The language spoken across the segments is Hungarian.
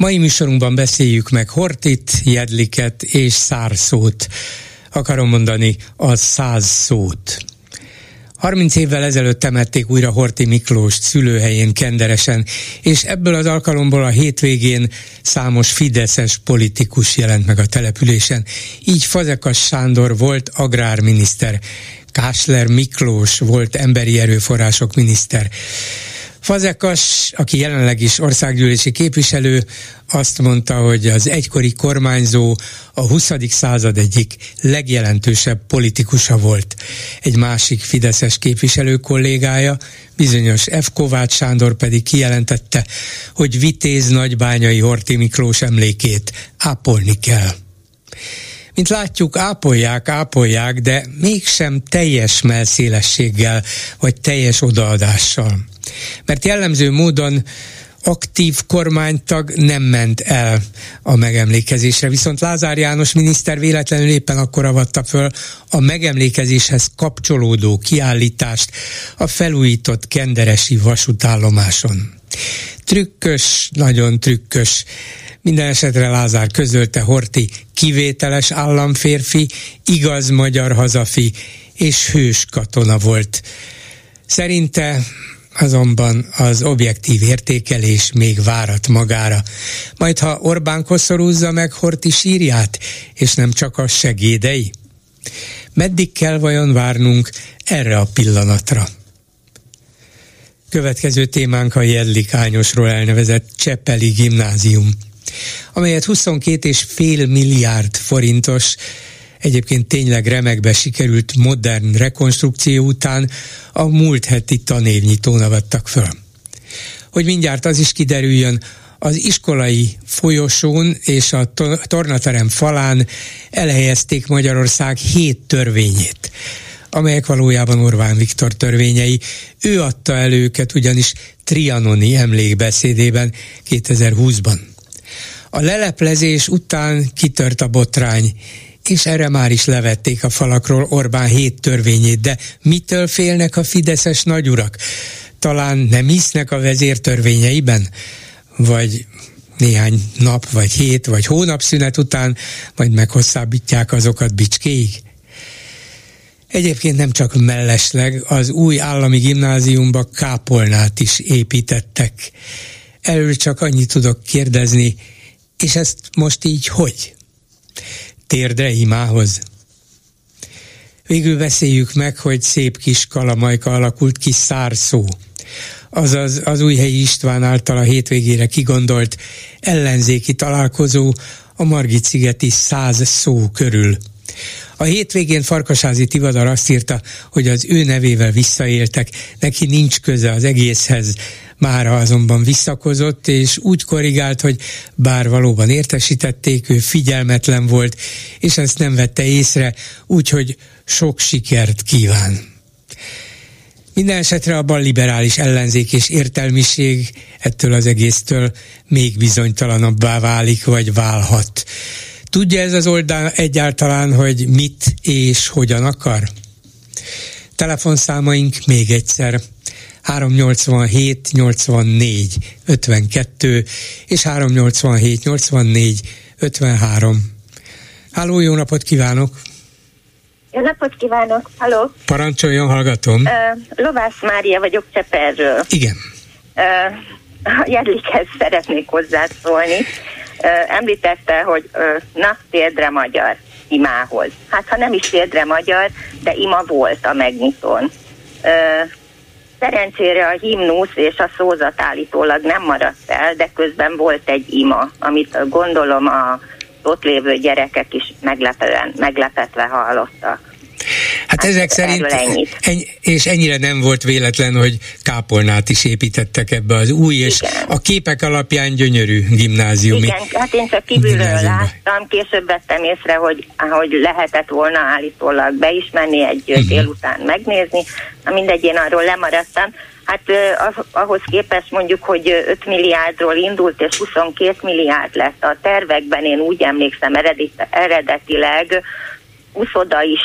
Mai műsorunkban beszéljük meg Hortit, Jedliket és Szárszót. Akarom mondani a száz szót. 30 évvel ezelőtt temették újra Horti Miklós szülőhelyén Kenderesen, és ebből az alkalomból a hétvégén számos fideszes politikus jelent meg a településen. Így Fazekas Sándor volt agrárminiszter, Kásler Miklós volt emberi erőforrások miniszter. Fazekas, aki jelenleg is országgyűlési képviselő, azt mondta, hogy az egykori kormányzó a 20. század egyik legjelentősebb politikusa volt. Egy másik fideszes képviselő kollégája, bizonyos F. Kovács Sándor pedig kijelentette, hogy Vitéz nagybányai Horti Miklós emlékét ápolni kell. Mint látjuk, ápolják, ápolják, de mégsem teljes melszélességgel, vagy teljes odaadással. Mert jellemző módon aktív kormánytag nem ment el a megemlékezésre. Viszont Lázár János miniszter véletlenül éppen akkor avatta föl a megemlékezéshez kapcsolódó kiállítást a felújított kenderesi vasútállomáson. Trükkös, nagyon trükkös. Minden esetre Lázár közölte Horti kivételes államférfi, igaz magyar hazafi és hős katona volt. Szerinte azonban az objektív értékelés még várat magára. Majd ha Orbán koszorúzza meg Horti sírját, és nem csak a segédei? Meddig kell vajon várnunk erre a pillanatra? Következő témánk a Jedlik Ányosról elnevezett Csepeli gimnázium, amelyet 22,5 milliárd forintos egyébként tényleg remekbe sikerült modern rekonstrukció után a múlt heti tanévnyitón avattak föl. Hogy mindjárt az is kiderüljön, az iskolai folyosón és a tornaterem falán elhelyezték Magyarország hét törvényét amelyek valójában Orbán Viktor törvényei. Ő adta elő őket ugyanis Trianoni emlékbeszédében 2020-ban. A leleplezés után kitört a botrány, és erre már is levették a falakról Orbán hét törvényét, de mitől félnek a fideszes nagyurak? Talán nem hisznek a vezér törvényeiben? Vagy néhány nap, vagy hét, vagy hónap szünet után majd meghosszabbítják azokat bicskéig? Egyébként nem csak mellesleg, az új állami gimnáziumba kápolnát is építettek. Erről csak annyit tudok kérdezni, és ezt most így hogy? Térdre imához. Végül beszéljük meg, hogy szép kis kalamajka alakult ki szárszó. Azaz az újhelyi István által a hétvégére kigondolt ellenzéki találkozó a Margit-szigeti száz szó körül. A hétvégén Farkasázi Tivadar azt írta, hogy az ő nevével visszaéltek, neki nincs köze az egészhez, Mára azonban visszakozott, és úgy korrigált, hogy bár valóban értesítették, ő figyelmetlen volt, és ezt nem vette észre, úgyhogy sok sikert kíván. Minden esetre a balliberális ellenzék és értelmiség ettől az egésztől még bizonytalanabbá válik, vagy válhat. Tudja ez az oldal egyáltalán, hogy mit és hogyan akar? Telefonszámaink még egyszer 387 84 52 és 387 84 53. Háló, jó napot kívánok! Jó napot kívánok! Halló! Parancsoljon, hallgatom! Uh, Lovász Mária vagyok Cseperről. Igen. Uh, Jedlikhez szeretnék hozzászólni. Említette, hogy na, térdre magyar imához. Hát ha nem is térdre magyar, de ima volt a megnyitón. Szerencsére a himnusz és a szózat állítólag nem maradt el, de közben volt egy ima, amit gondolom a ott lévő gyerekek is meglepetve hallottak. Hát ezek szerint, ennyi, és ennyire nem volt véletlen, hogy kápolnát is építettek ebbe az új, és Igen. a képek alapján gyönyörű gimnáziumi. Igen, hát én csak kívülről láttam, később vettem észre, hogy, hogy lehetett volna állítólag be is menni egy uh-huh. délután megnézni, na mindegy, én arról lemaradtam. Hát ahhoz képest mondjuk, hogy 5 milliárdról indult, és 22 milliárd lett a tervekben, én úgy emlékszem eredetileg, uszoda is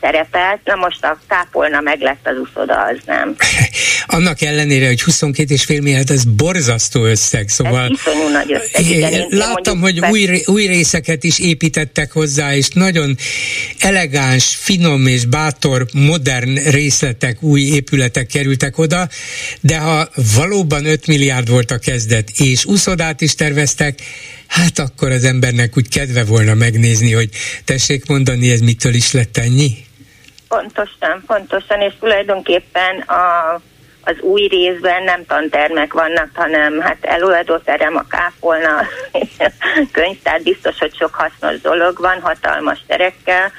szerepelt, na most a tápolna meg lett az uszoda, az nem. Annak ellenére, hogy 22,5 milliárd, ez borzasztó összeg, szóval... Ez nagy összeg, igen. Én láttam, hogy új, új részeket is építettek hozzá, és nagyon elegáns, finom és bátor, modern részletek, új épületek kerültek oda, de ha valóban 5 milliárd volt a kezdet, és uszodát is terveztek, hát akkor az embernek úgy kedve volna megnézni, hogy tessék mondani, ez mitől is lett ennyi? Pontosan, pontosan, és tulajdonképpen a, az új részben nem tantermek vannak, hanem hát előadóterem, a kápolna, könyvtár, biztos, hogy sok hasznos dolog van, hatalmas terekkel,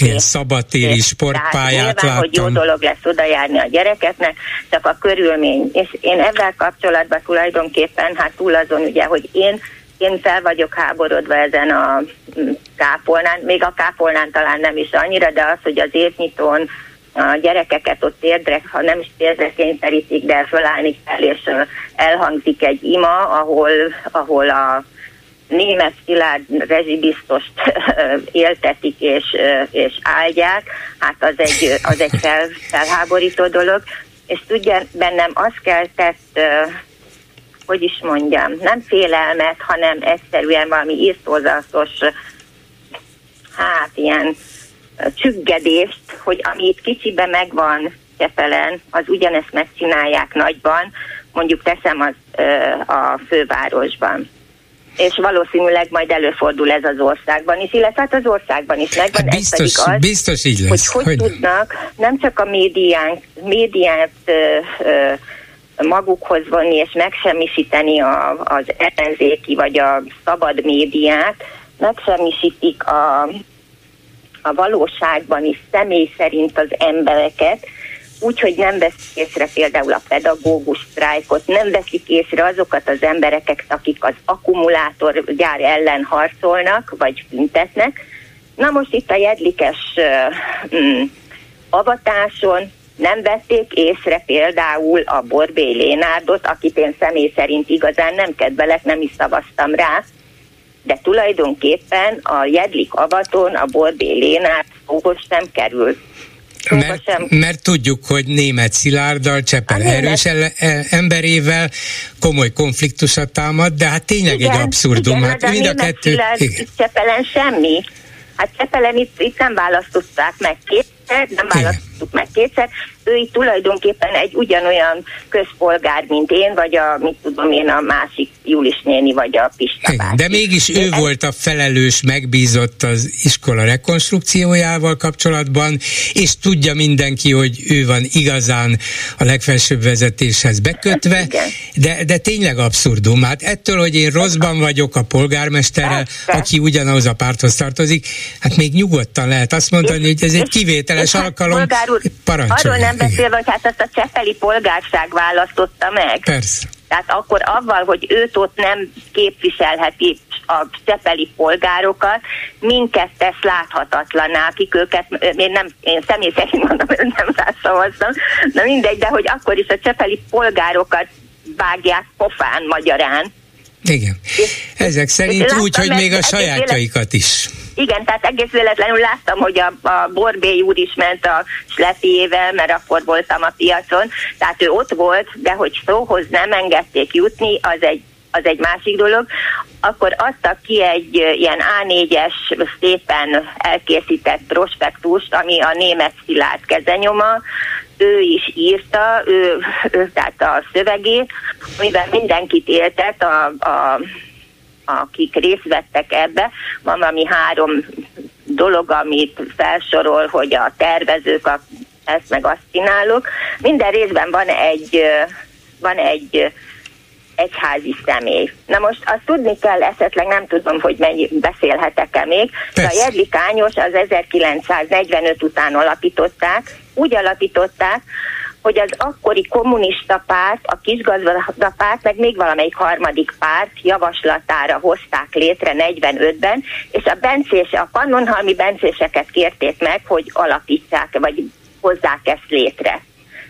Ilyen szabadtéri sportpályát láttam. hogy jó dolog lesz oda járni a gyerekeknek, csak a körülmény. És én ezzel kapcsolatban tulajdonképpen, hát túl azon ugye, hogy én én fel vagyok háborodva ezen a kápolnán, még a kápolnán talán nem is annyira, de az, hogy az évnyitón a gyerekeket ott térdre, ha nem is térdre kényszerítik, de fölállni kell, és elhangzik egy ima, ahol, ahol a német Szilárd rezsibiztost éltetik és, és áldják, hát az egy, az egy fel, felháborító dolog. És tudja, bennem az keltett hogy is mondjam, nem félelmet, hanem egyszerűen valami írtózatos, hát ilyen csüggedést, hogy ami itt kicsibe megvan Csepelen, az ugyanezt megcsinálják nagyban, mondjuk teszem az, a fővárosban és valószínűleg majd előfordul ez az országban is, illetve hát az országban is megvan. Hát biztos, ez pedig az, biztos így lesz. Hogy hogy, hogy tudnak nem csak a médiánk, médiát ö, ö, magukhoz vonni és megsemmisíteni a, az ellenzéki vagy a szabad médiát, megsemmisítik a, a valóságban is személy szerint az embereket, úgyhogy nem veszik észre például a pedagógus sztrájkot, nem veszik észre azokat az embereket, akik az akkumulátorgyár ellen harcolnak, vagy büntetnek. Na most itt a jedlikes uh, um, avatáson nem vették észre például a Borbé Lénárdot, akit én személy szerint igazán nem kedvelek, nem is szavaztam rá, de tulajdonképpen a Jedlik avaton a Borbé Lénárd szóhoz nem került. Mert, mert tudjuk, hogy német Szilárddal, Csepel a erős ele, e, emberével komoly konfliktusat támad, de hát tényleg igen, egy abszurdum. Igen, hát mind a kettő... Szilárd, Csepelen semmi. Hát Csepelen itt, itt nem választották meg két kétszer, nem választottuk meg kétszer, ő itt tulajdonképpen egy ugyanolyan közpolgár, mint én, vagy a, mit tudom én, a másik Julis néni, vagy a Pista Igen, De mégis ő ez... volt a felelős, megbízott az iskola rekonstrukciójával kapcsolatban, és tudja mindenki, hogy ő van igazán a legfelsőbb vezetéshez bekötve, de, de tényleg abszurdum. Hát ettől, hogy én rosszban vagyok a polgármesterrel, aki ugyanahoz a párthoz tartozik, hát még nyugodtan lehet azt mondani, hogy ez egy kivétel kivételes hát, alkalom. Polgár úr, arról nem beszélve, hogy hát ezt a Csepeli polgárság választotta meg. Persze. Tehát akkor avval, hogy őt ott nem képviselheti a csepeli polgárokat, minket tesz láthatatlaná, akik őket, én, nem, én személy szerint mondom, hogy nem rászavaztam, de mindegy, de hogy akkor is a csepeli polgárokat vágják pofán magyarán. Igen. Ezek szerint úgy, hogy még a sajátjaikat is. Igen, tehát egész véletlenül láttam, hogy a, a Borbély úr is ment a slepiével, mert akkor voltam a piacon, tehát ő ott volt, de hogy szóhoz nem engedték jutni, az egy az egy másik dolog, akkor adtak ki egy ilyen A4-es szépen elkészített prospektust, ami a német szilárd kezenyoma, ő is írta, ő, ő tehát a szövegét, amiben mindenkit éltet a, a akik részt vettek ebbe. Van valami három dolog, amit felsorol, hogy a tervezők a, ezt meg azt csinálok. Minden részben van egy, van egy egyházi személy. Na most azt tudni kell, esetleg nem tudom, hogy mennyi beszélhetek-e még, de a Jedlik Ányos az 1945 után alapították, úgy alapították, hogy az akkori kommunista párt, a kisgazda párt, meg még valamelyik harmadik párt javaslatára hozták létre 45-ben, és a bencés, a pannonhalmi bencéseket kérték meg, hogy alapítsák, vagy hozzák ezt létre.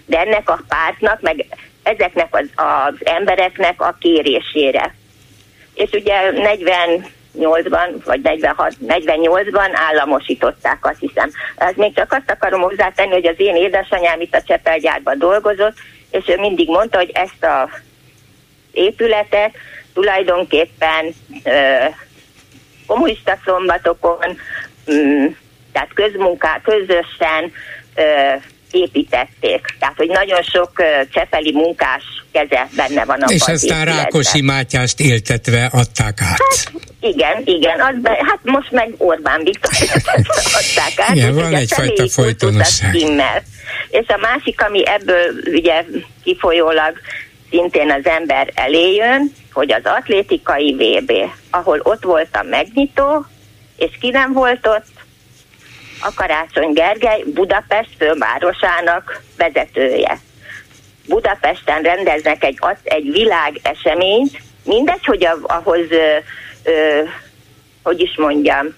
De ennek a pártnak, meg ezeknek az, az embereknek a kérésére. És ugye 40 48-ban, vagy 46, 48-ban államosították, azt hiszem. Ez még csak azt akarom hozzátenni, hogy az én édesanyám itt a Csepelgyárban dolgozott, és ő mindig mondta, hogy ezt a épületet tulajdonképpen ö, kommunista szombatokon, mm, tehát közmunká, közösen építették. Tehát, hogy nagyon sok csepeli munkás keze benne van a És aztán Rákosi Mátyást éltetve adták át. Hát, igen, igen, az be, hát most meg Orbán Viktor adták át. Igen, van egyfajta folytonosság. És a másik, ami ebből ugye kifolyólag szintén az ember elé jön, hogy az atlétikai VB, ahol ott volt a megnyitó, és ki nem volt ott, a Karácsony Gergely Budapest fővárosának vezetője. Budapesten rendeznek egy, egy világ eseményt, mindegy, hogy ahhoz, ö, ö, hogy is mondjam,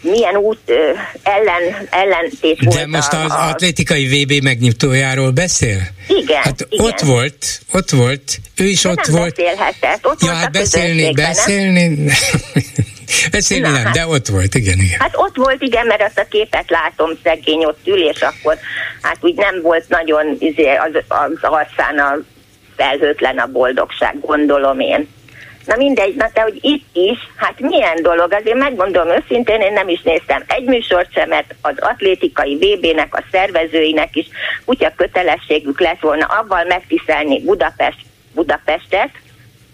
milyen út ö, ellen, ellentét De volt most az a, atlétikai VB megnyitójáról beszél? Igen. Hát igen. ott volt, ott volt, ő is De ott nem volt. Beszélhetett. Ott ja, volt hát beszélni, beszélni. Beszélni nem, hát, de ott volt, igen, igen. Hát ott volt, igen, mert azt a képet látom, szegény ott ül, és akkor hát úgy nem volt nagyon izé, az, az arcán a felhőtlen a boldogság, gondolom én. Na mindegy, na te, hogy itt is, hát milyen dolog, azért megmondom őszintén, én nem is néztem egy műsort sem, mert az atlétikai VB-nek, a szervezőinek is kutya kötelességük lett volna avval megtiszelni Budapest, Budapestet,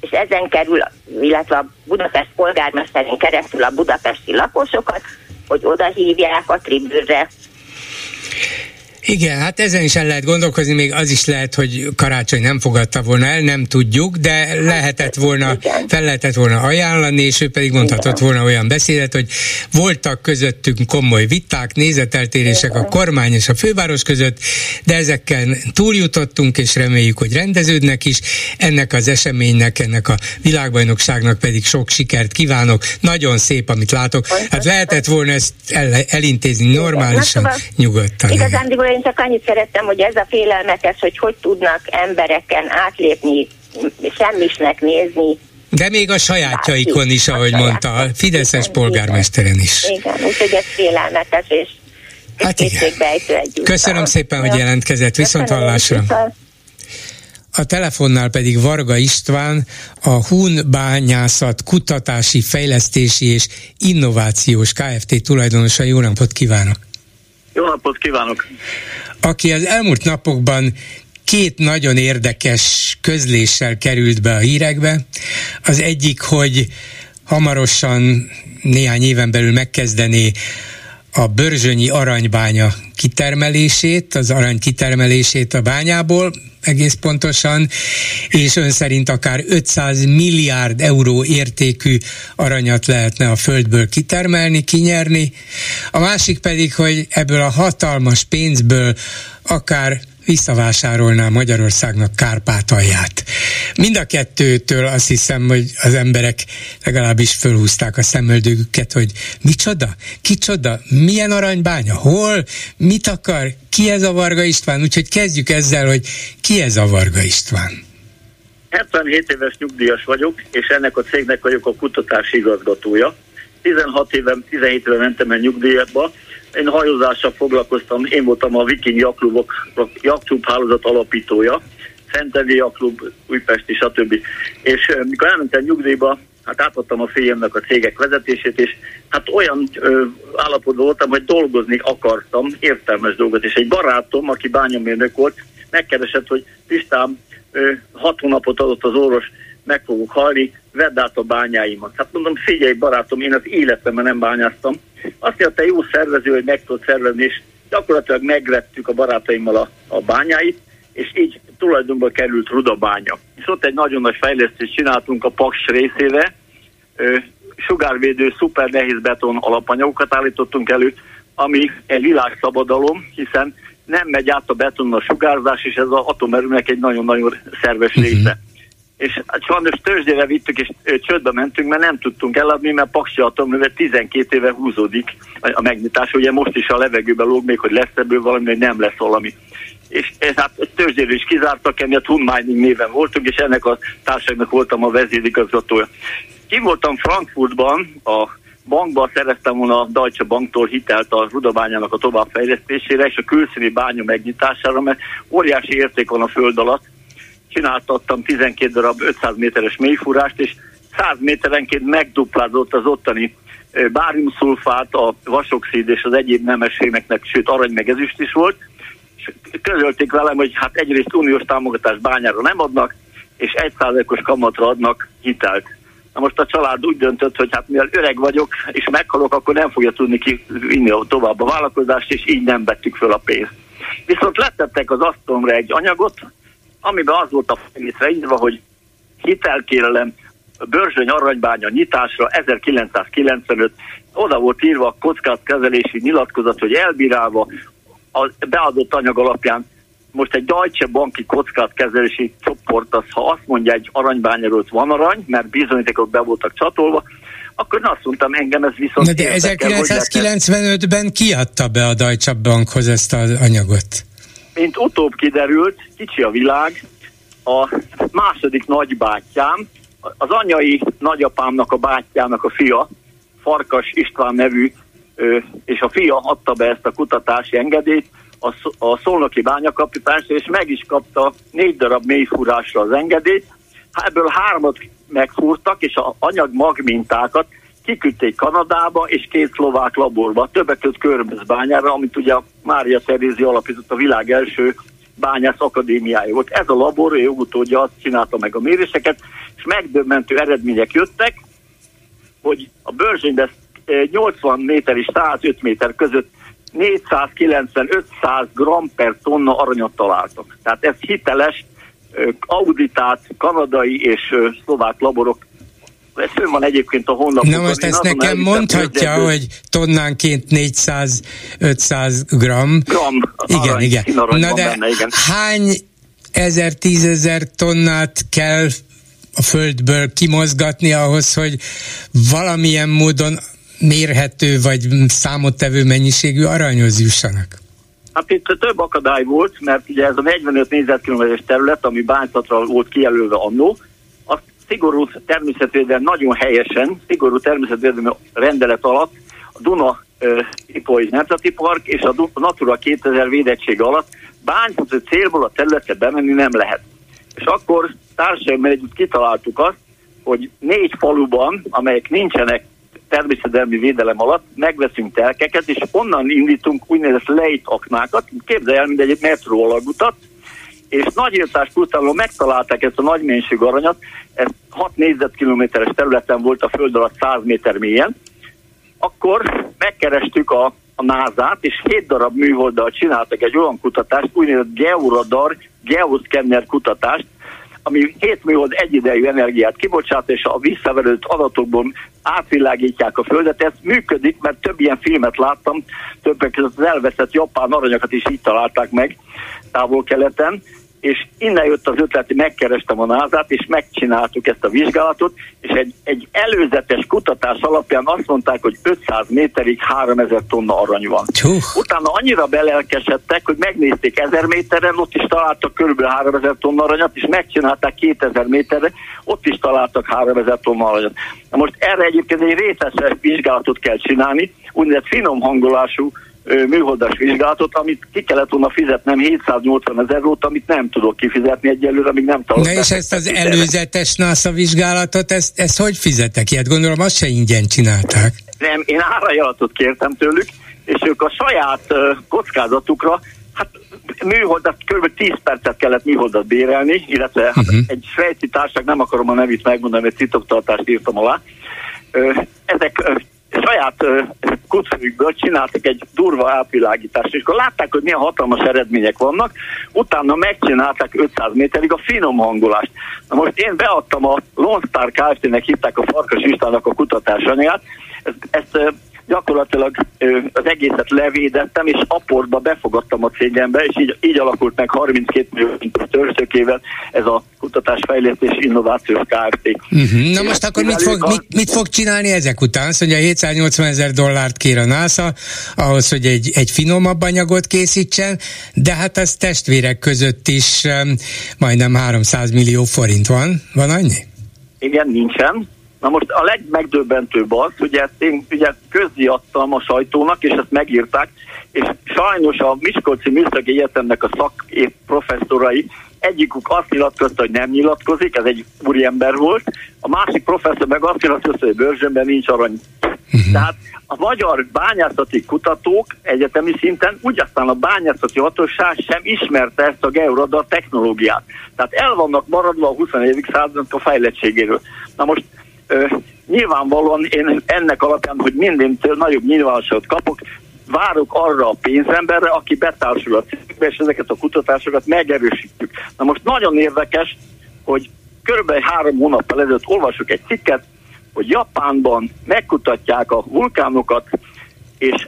és ezen kerül, illetve a Budapest polgármesterén keresztül a budapesti lakosokat, hogy oda hívják a tribűrre igen, hát ezen is el lehet gondolkozni, még az is lehet, hogy karácsony nem fogadta volna el, nem tudjuk, de lehetett volna, fel lehetett volna ajánlani, és ő pedig mondhatott volna olyan beszédet, hogy voltak közöttünk komoly viták, nézeteltérések a kormány és a főváros között, de ezekkel túljutottunk, és reméljük, hogy rendeződnek is. Ennek az eseménynek, ennek a világbajnokságnak pedig sok sikert kívánok. Nagyon szép, amit látok. Hát lehetett volna ezt el, elintézni normálisan, nyugodtan. Igazán, én csak annyit szerettem, hogy ez a félelmetes, hogy hogy tudnak embereken átlépni, semmisnek nézni, de még a sajátjaikon is, ahogy mondta, a Fideszes igen, polgármesteren is. Igen, úgyhogy ez félelmetes, és hát igen. Köszönöm szépen, hogy jelentkezett, viszont hallásra. A telefonnál pedig Varga István, a Hun Bányászat Kutatási, Fejlesztési és Innovációs Kft. tulajdonosa. Jó napot kívánok! Jó napot kívánok! Aki az elmúlt napokban két nagyon érdekes közléssel került be a hírekbe. Az egyik, hogy hamarosan néhány éven belül megkezdeni a Börzsönyi aranybánya kitermelését, az arany kitermelését a bányából, egész pontosan, és ön szerint akár 500 milliárd euró értékű aranyat lehetne a földből kitermelni, kinyerni. A másik pedig, hogy ebből a hatalmas pénzből akár visszavásárolná Magyarországnak Kárpátalját. Mind a kettőtől azt hiszem, hogy az emberek legalábbis fölhúzták a szemöldögüket, hogy micsoda, kicsoda, milyen aranybánya, hol, mit akar, ki ez a Varga István, úgyhogy kezdjük ezzel, hogy ki ez a Varga István. 77 éves nyugdíjas vagyok, és ennek a cégnek vagyok a kutatási igazgatója. 16 éve, 17 éve mentem el nyugdíjba, én hajózással foglalkoztam, én voltam a Viking Jaklubok, Jakklub hálózat alapítója, Szentendé Jaklub, Újpesti, stb. És mikor elmentem nyugdíjba, hát átadtam a férjemnek a cégek vezetését, és hát olyan ö, állapotban voltam, hogy dolgozni akartam, értelmes dolgot, és egy barátom, aki bányamérnök volt, megkeresett, hogy Pistám, ö, hat hónapot adott az orvos, meg fogok halni, vedd át a bányáimat. Hát mondom, figyelj barátom, én az életemben nem bányáztam. Azt mondta, jó szervező, hogy meg tudod szervezni, és gyakorlatilag megvettük a barátaimmal a, a bányáit, és így tulajdonban került Rudabánya. És ott egy nagyon nagy fejlesztést csináltunk a Paks részére, sugárvédő szuper nehéz beton alapanyagokat állítottunk elő, ami egy világszabadalom, hiszen nem megy át a beton a sugárzás, és ez az atomerőnek egy nagyon-nagyon szerves mhm. része. Uh-huh. És hát sajnos tőzsdére vittük, és csődbe mentünk, mert nem tudtunk eladni, mert Paksi atomerővel 12 éve húzódik a megnyitás. Ugye most is a levegőben lóg még, hogy lesz ebből valami, vagy nem lesz valami. És ez hát tőzsdéről is kizártak, emiatt Hun Mining néven voltunk, és ennek a társaságnak voltam a vezérigazgatója. Ki voltam Frankfurtban, a bankban szereztem volna a Deutsche Banktól hitelt a rudabányának a továbbfejlesztésére és a külszíni bánya megnyitására, mert óriási érték van a föld alatt. Csináltattam 12 darab 500 méteres mélyfúrást, és 100 méterenként megduplázott az ottani báriumszulfát, a vasoxid és az egyéb nemességeknek, sőt arany meg ezüst is volt, és közölték velem, hogy hát egyrészt uniós támogatást bányára nem adnak, és egy os kamatra adnak hitelt Na most a család úgy döntött, hogy hát mivel öreg vagyok, és meghalok, akkor nem fogja tudni kivinni tovább a vállalkozást, és így nem vettük föl a pénzt. Viszont letettek az asztalomra egy anyagot, amiben az volt a egészre írva, hogy hitelkérelem Börzsöny aranybánya nyitásra 1995, oda volt írva a kockázatkezelési nyilatkozat, hogy elbírálva a beadott anyag alapján most egy Deutsche Banki kockázatkezelési csoport, az, ha azt mondja egy aranybányáról, van arany, mert bizonyítékok be voltak csatolva, akkor azt mondtam, engem ez viszont... Na de 1995-ben kiadta be a Deutsche Bankhoz ezt az anyagot? Mint utóbb kiderült, kicsi a világ, a második nagybátyám, az anyai nagyapámnak a bátyjának a fia, Farkas István nevű, és a fia adta be ezt a kutatási engedélyt, a, szolnoki bányakapitás, és meg is kapta négy darab mélyfúrásra az engedélyt. Ebből hármat megfúrtak, és a anyag magmintákat kiküldték Kanadába és két szlovák laborba, többek között Körmöz bányára, amit ugye Mária Terézi alapított a világ első bányász akadémiája volt. Ez a labor, ő utódja azt csinálta meg a méréseket, és megdöbbentő eredmények jöttek, hogy a bőrzsényben 80 méter és 105 méter között 490-500 gram per tonna aranyat találtak. Tehát ez hiteles, auditált kanadai és szlovák laborok ez fönn van egyébként a honlapon. Na most ezt nekem mondhatja, hogy, hogy tonnánként 400-500 gram. Gram. Igen, arany, igen. Na de benne, igen. hány ezer, tízezer tonnát kell a földből kimozgatni ahhoz, hogy valamilyen módon mérhető vagy számottevő mennyiségű aranyhoz jussanak? Hát itt több akadály volt, mert ugye ez a 45 négyzetkilométeres terület, ami bántatra volt kijelölve annó, szigorú természetvédelmi, nagyon helyesen, szigorú természetvédelmi rendelet alatt a Duna Ipoly Nemzeti Park és a Natura 2000 védettség alatt bányászati célból a területre bemenni nem lehet. És akkor társadalmi együtt kitaláltuk azt, hogy négy faluban, amelyek nincsenek természetelmi védelem alatt megveszünk telkeket, és onnan indítunk úgynevezett lejt aknákat, képzelj el, mint egy metró alagutat, és nagyírtás után megtalálták ezt a nagy mennyiség aranyat, ez 6 négyzetkilométeres területen volt a föld alatt 100 méter mélyen, akkor megkerestük a, a NASA-t, és 7 darab műholddal csináltak egy olyan kutatást, úgynevezett georadar, geoszkenner kutatást, ami 7 műhold egyidejű energiát kibocsát, és a visszaverődött adatokból átvilágítják a Földet. Ez működik, mert több ilyen filmet láttam, többek között az elveszett japán aranyakat is így találták meg távol-keleten, és innen jött az ötlet, hogy megkerestem a názát, és megcsináltuk ezt a vizsgálatot, és egy, egy előzetes kutatás alapján azt mondták, hogy 500 méterig 3000 tonna arany van. Csúh. Utána annyira belelkesedtek, hogy megnézték 1000 méteren, ott is találtak kb. 3000 tonna aranyat, és megcsinálták 2000 méterre, ott is találtak 3000 tonna aranyat. Na most erre egyébként egy részletes vizsgálatot kell csinálni, úgynevezett finom hangolású műholdas vizsgálatot, amit ki kellett volna fizetnem 780 ezer eurót, amit nem tudok kifizetni egyelőre, amíg nem találtam. Na és ezt az előzetes NASA vizsgálatot, ezt, ezt hogy fizetek ilyet? Gondolom azt se ingyen csinálták. Nem, én árajalatot kértem tőlük, és ők a saját uh, kockázatukra Hát műholdat, kb. 10 percet kellett műholdat bérelni, illetve uh-huh. hát egy svájci társaság, nem akarom a nevét megmondani, mert titoktartást írtam alá. Ezek saját kucfőjükből csináltak egy durva átvilágítást, és akkor látták, hogy milyen hatalmas eredmények vannak, utána megcsinálták 500 méterig a finom hangolást. Na most én beadtam a Lone Star Kft-nek, hitták a Farkas Istának a kutatásanyagát, ezt, ezt gyakorlatilag az egészet levédettem, és aportba befogadtam a cégembe, és így, így alakult meg 32 millió törzsökével ez a kutatásfejlesztés innovációs Kft. Uh-huh. Na most akkor mit fog, mit, mit fog csinálni ezek után? Azt mondja, 780 ezer dollárt kér a NASA ahhoz, hogy egy, egy finomabb anyagot készítsen, de hát az testvérek között is um, majdnem 300 millió forint van. Van annyi? Igen, nincsen Na most a legmegdöbbentőbb az, hogy ezt én ugye közdiadtam a sajtónak, és ezt megírták, és sajnos a Miskolci Műszaki Egyetemnek a szak professzorai egyikük azt nyilatkozta, hogy nem nyilatkozik, ez egy úriember volt, a másik professzor meg azt nyilatkozta, hogy bőrzsönben nincs arany. Uh-huh. Tehát a magyar bányászati kutatók egyetemi szinten, úgy aztán a bányászati hatóság sem ismerte ezt a georadar technológiát. Tehát el vannak maradva a 21. századnak a fejlettségéről. Na most nyilvánvalóan én ennek alapján, hogy mindentől nagyobb nyilvánosságot kapok, várok arra a pénzemberre, aki betársul a cégbe, és ezeket a kutatásokat megerősítjük. Na most nagyon érdekes, hogy körülbelül három hónappal ezelőtt olvasok egy cikket, hogy Japánban megkutatják a vulkánokat, és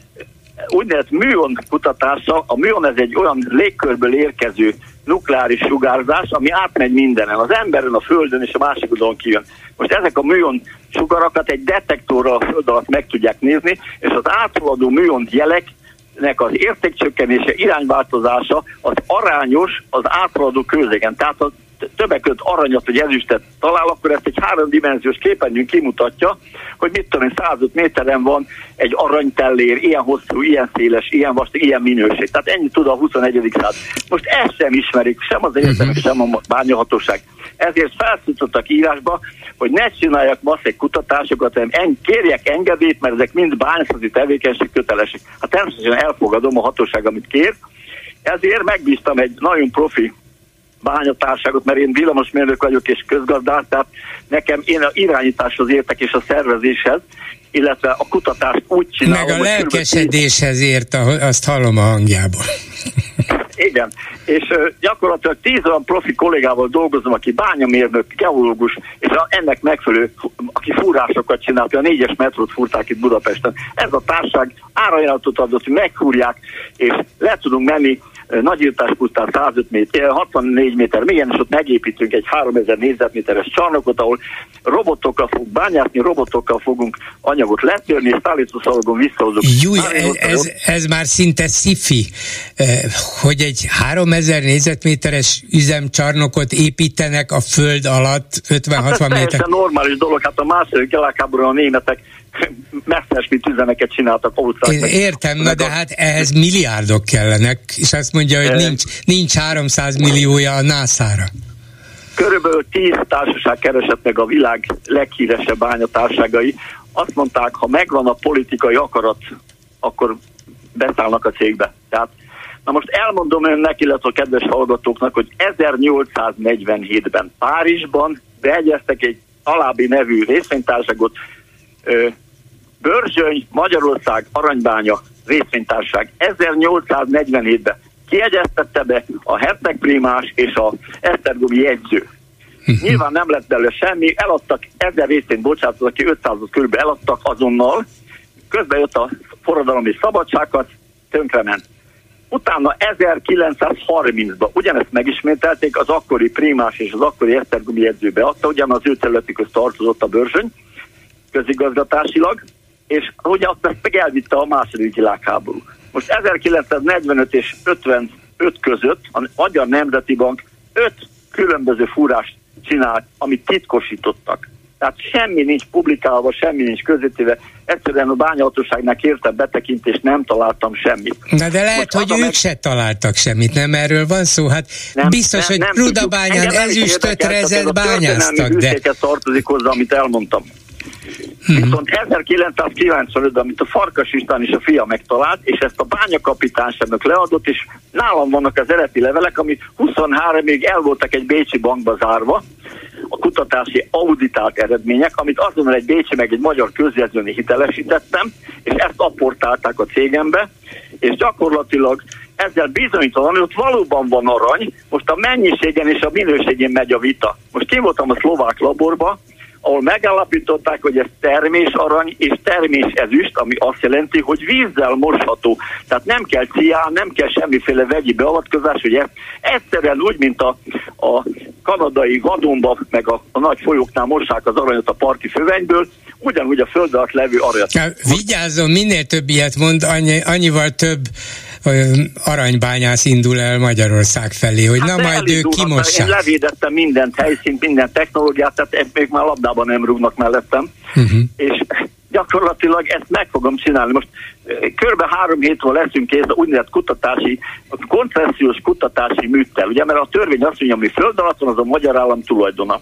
úgynevezett műon kutatása, a műon ez egy olyan légkörből érkező nukleáris sugárzás, ami átmegy mindenen, az emberen, a földön és a másik oldalon kijön. Most ezek a műon sugarakat egy detektorral a föld alatt meg tudják nézni, és az áthaladó műon jeleknek az értékcsökkenése, irányváltozása az arányos az áthaladó közegen. Tehát az többek között aranyat vagy ezüstet talál, akkor ezt egy háromdimenziós képernyőn kimutatja, hogy mit tudom én, 105 méteren van egy aranytellér, ilyen hosszú, ilyen széles, ilyen vastag, ilyen minőség. Tehát ennyit tud a 21. század. Most ezt sem ismerik, sem az egyetemek, sem a bányahatóság. Ezért felszítottak írásba, hogy ne csináljak masszeg kutatásokat, hanem en, kérjek engedélyt, mert ezek mind bányászati tevékenység kötelesek. Hát természetesen elfogadom a hatóság, amit kér, ezért megbíztam egy nagyon profi bányatárságot, mert én villamosmérnök vagyok és közgazdás, tehát nekem én a irányításhoz értek és a szervezéshez, illetve a kutatást úgy csinálom. Meg a lelkesedéshez ért, azt hallom a hangjából. Igen, és uh, gyakorlatilag tíz olyan profi kollégával dolgozom, aki bányamérnök, geológus, és a, ennek megfelelő, aki fúrásokat csinálta, a négyes metrót fúrták itt Budapesten. Ez a társág árajánlatot adott, hogy megfúrják, és le tudunk menni Nagyírtás pusztán 105 méter, 64 méter mélyen, és ott megépítünk egy 3000 négyzetméteres csarnokot, ahol robotokkal fogunk bányászni, robotokkal fogunk anyagot letörni, és szállítószalagon visszahozunk. Jó, ez, ez, ez már szinte szifi, hogy egy 3000 négyzetméteres üzemcsarnokot építenek a föld alatt 50-60 hát méter. Ez normális dolog, hát a második világháborúban a németek messzesmit üzemeket csináltak Én értem, na de hát ehhez milliárdok kellenek, és azt mondja, hogy nincs, nincs 300 milliója a NASA-ra. Körülbelül 10 társaság keresett meg a világ leghíresebb bányatárságai. Azt mondták, ha megvan a politikai akarat, akkor beszállnak a cégbe. Tehát Na most elmondom önnek, illetve a kedves hallgatóknak, hogy 1847-ben Párizsban beegyeztek egy alábbi nevű részvénytársaságot, Börzsöny, Magyarország, Aranybánya részvénytárság 1847-ben kiegyeztette be a Herteg Primás és a Esztergomi jegyző. Nyilván nem lett belőle semmi, eladtak ezer részvényt, bocsánat, aki 500 körül eladtak azonnal, közben jött a forradalom és szabadságot, tönkrement. Utána 1930-ban ugyanezt megismételték, az akkori Primás és az akkori Esztergomi jegyző beadta, ugyanaz ő területükhöz tartozott a bőrzsöny, közigazgatásilag, és ugye azt meg elvitte a második világháború. Most 1945 és 55 között a Magyar Nemzeti Bank öt különböző fúrást csinált, amit titkosítottak. Tehát semmi nincs publikálva, semmi nincs közöttéve. Egyszerűen a bányahatóságnál kérte betekintést, nem találtam semmit. Na de lehet, Most hogy ők meg... se találtak semmit, nem erről van szó? Hát nem, biztos, nem, hogy Rudabányán ezüstöt rezet bányáztak, de... tartozik hozzá, amit elmondtam. Hmm. Viszont 1995-ben, amit a Farkas István és a fia megtalált, és ezt a bányakapitányságnak leadott, és nálam vannak az eredeti levelek, ami 23 még el voltak egy bécsi bankba zárva, a kutatási auditált eredmények, amit azonnal egy bécsi meg egy magyar közjegyzőni hitelesítettem, és ezt apportálták a cégembe, és gyakorlatilag ezzel bizonyítanom, hogy ott valóban van arany, most a mennyiségen és a minőségén megy a vita. Most kim voltam a szlovák laborba, ahol megállapították, hogy ez termés arany és termés ezüst, ami azt jelenti, hogy vízzel mosható. Tehát nem kell cián, nem kell semmiféle vegyi beavatkozás, hogy ez egyszerűen úgy, mint a, a kanadai vadonba, meg a, a nagy folyóknál mossák az aranyat a parti fövenyből, ugyanúgy a föld alatt levő aranyat. Ja, vigyázzon, minél több ilyet mond, annyi, annyival több aranybányász indul el Magyarország felé, hogy hát na majd ők kimossák. Én levédettem mindent, helyszínt, minden technológiát, tehát még már labdában nem rúgnak mellettem, uh-huh. és gyakorlatilag ezt meg fogom csinálni. Most körbe három hétről leszünk kész a úgynevezett kutatási, a koncesziós kutatási műttel, ugye, mert a törvény azt mondja, ami föld alatt van, az a magyar állam tulajdona.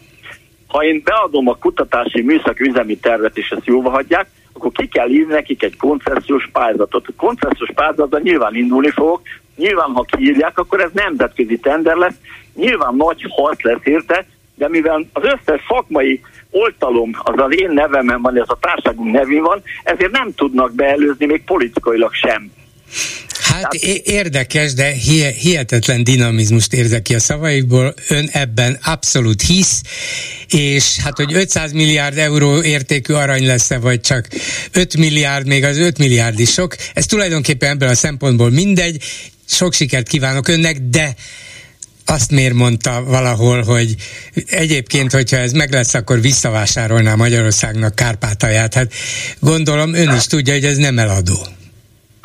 Ha én beadom a kutatási műszaki üzemi tervet, és ezt jóva hagyják, akkor ki kell írni nekik egy koncesziós pályázatot. A koncesziós pályázatban nyilván indulni fogok, nyilván ha kiírják, akkor ez nemzetközi tender lesz, nyilván nagy harc lesz érte, de mivel az összes szakmai oltalom az az én nevemen van, ez a társágunk nevén van, ezért nem tudnak beelőzni még politikailag sem. Hát érdekes, de hihetetlen dinamizmust érzek ki a szavaikból. Ön ebben abszolút hisz, és hát, hogy 500 milliárd euró értékű arany lesz-e, vagy csak 5 milliárd, még az 5 milliárd is sok, ez tulajdonképpen ebből a szempontból mindegy. Sok sikert kívánok önnek, de azt miért mondta valahol, hogy egyébként, hogyha ez meg lesz, akkor visszavásárolná Magyarországnak Kárpátalját. Hát gondolom ön is tudja, hogy ez nem eladó.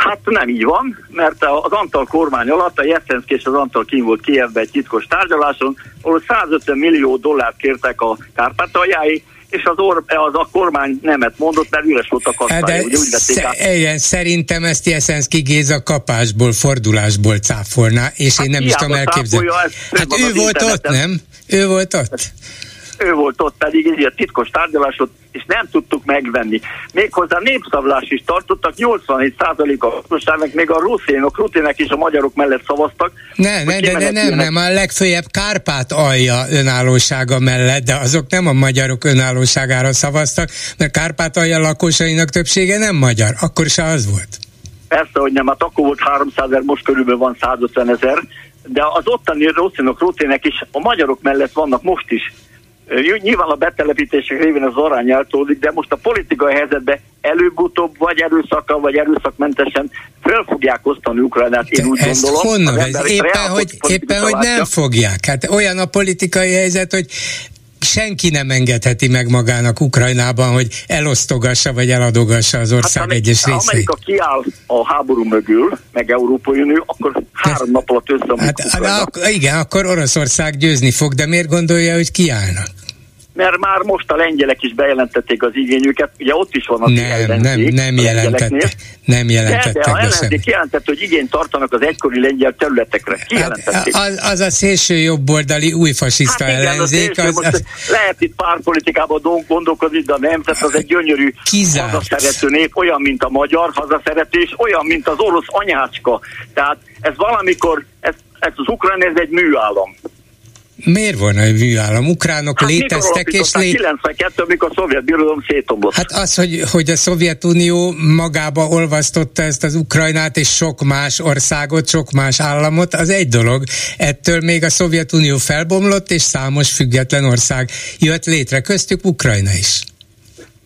Hát nem így van, mert az Antal kormány alatt a Jeszenszki és az Antal kín volt Kievbe egy titkos tárgyaláson, ahol 150 millió dollárt kértek a Kárpátaljái, és az, or, az a kormány nemet mondott, mert üres volt a kasszája. De ugye úgy sze, igen, szerintem ezt Jeszenszki Géza kapásból, fordulásból cáfolná, és hát én nem is tudom elképzelni. Hát ő volt ott, nem? Ő volt ott ő volt ott pedig egy ilyen titkos tárgyalásot, és nem tudtuk megvenni. Méghozzá népszavlás is tartottak, 87% a lakosságnak, még a ruszénok, rutének is a magyarok mellett szavaztak. Ne, ne, de, de nem, nem, a legfőjebb Kárpát alja önállósága mellett, de azok nem a magyarok önállóságára szavaztak, mert Kárpát alja lakosainak többsége nem magyar, akkor se az volt. Persze, hogy nem, hát akkor volt 300 ezer, most körülbelül van 150 ezer, de az ottani ruszénok, rutének is a magyarok mellett vannak most is Nyilván a betelepítések révén az arány eltódik, de most a politikai helyzetben előbb-utóbb vagy erőszakkal, vagy erőszakmentesen föl fogják osztani Ukrajnát, én úgy Ezt gondolom. honnan ez? Éppen, hogy, éppen hogy nem fogják. Hát olyan a politikai helyzet, hogy senki nem engedheti meg magának Ukrajnában, hogy elosztogassa vagy eladogassa az ország hát, egyes részeit. Ha Amerika kiáll a háború mögül, meg Európai Unió, akkor három nap alatt összeomlik hát, hát, Igen, akkor Oroszország győzni fog, de miért gondolja, hogy kiállnak? Mert már most a lengyelek is bejelentették az igényüket, ugye ott is van az nem, ellenzék, nem, nem jelentettek, nem jelentettek. De, de a ellenzék kijelentett, hogy igényt tartanak az egykori lengyel területekre. Hát, az, az a szélső jobboldali új fasiszta hát igen, ellenzék. Az, az, az, lehet itt pártpolitikában gondolkozni, de a nemzet az egy gyönyörű kizárt. hazaszerető nép, olyan, mint a magyar hazaszerető, és olyan, mint az orosz anyácska. Tehát ez valamikor, ez, ez az ukrán, ez egy műállam. Miért volna egy műállam? Ukránok hát léteztek, és lé... 92 amikor a szovjet birodalom szétomlott. Hát az, hogy, hogy a Szovjetunió magába olvasztotta ezt az Ukrajnát, és sok más országot, sok más államot, az egy dolog. Ettől még a Szovjetunió felbomlott, és számos független ország jött létre, köztük Ukrajna is.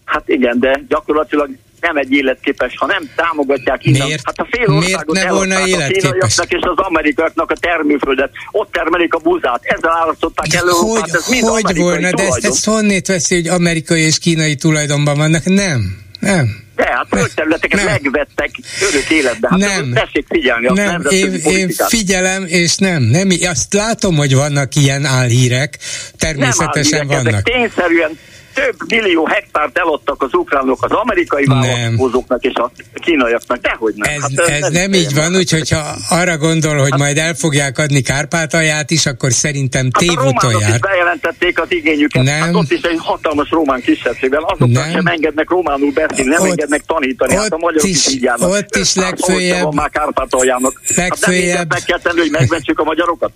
Hát igen, de gyakorlatilag nem egy életképes, ha nem támogatják innen. Miért, hát a fél miért ne volna életképes? A és az amerikaiaknak a termőföldet, ott termelik a buzát, ezzel választották elő Hogy, ez mind hogy volna, de ezt, ezt honnét veszi, hogy amerikai és kínai tulajdonban vannak? Nem, nem. De hát földterületeket megvettek örök életbe. Hát nem. Tessék figyelni a nem, én, én figyelem, és nem, nem. Azt látom, hogy vannak ilyen álhírek. Természetesen nem álhírek, vannak. Ezek tényszerűen több millió hektárt eladtak az ukránok az amerikai vállalkozóknak és a kínaiaknak, dehogy nem. Ez, hát ez, nem, nem így van, úgyhogy ha arra gondol, hogy hát, majd el fogják adni Kárpátalját is, akkor szerintem. Hát a bejelentették az igényüket, nem. Hát ott is egy hatalmas román kisebbségben, azoknak nem. sem engednek románul beszélni, nem ott, engednek tanítani, hát a magyarok is, is így járnak. Ott is legfőjebb, már Kárpátaljának. Legfőjebb. Hát meg kell tenni, hogy megmentsük a magyarokat?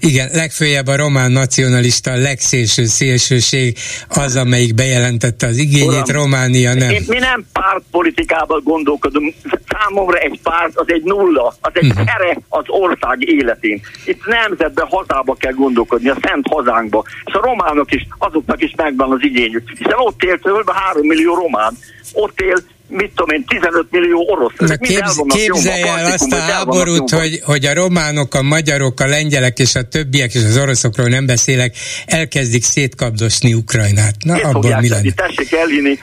Igen, legfőjebb a román nacionalista, a legszélső szélsőség az, amelyik bejelentette az igényét, Uram, Románia nem. Mi nem pártpolitikával gondolkodunk. Számomra egy párt az egy nulla, az egy uh-huh. tere az ország életén. Itt nemzetbe, hazába kell gondolkodni, a szent hazánkba. És a románok is, azoknak is megvan az igényük. Hiszen ott élt kb. 3 millió román. Ott él mit tudom én, 15 millió orosz. Na képz, képzelj el azt a háborút, hogy, hogy a románok, a magyarok, a lengyelek és a többiek, és az oroszokról nem beszélek, elkezdik szétkapdosni Ukrajnát. Na, Ezt abból mi lenne? Tessék elhinni,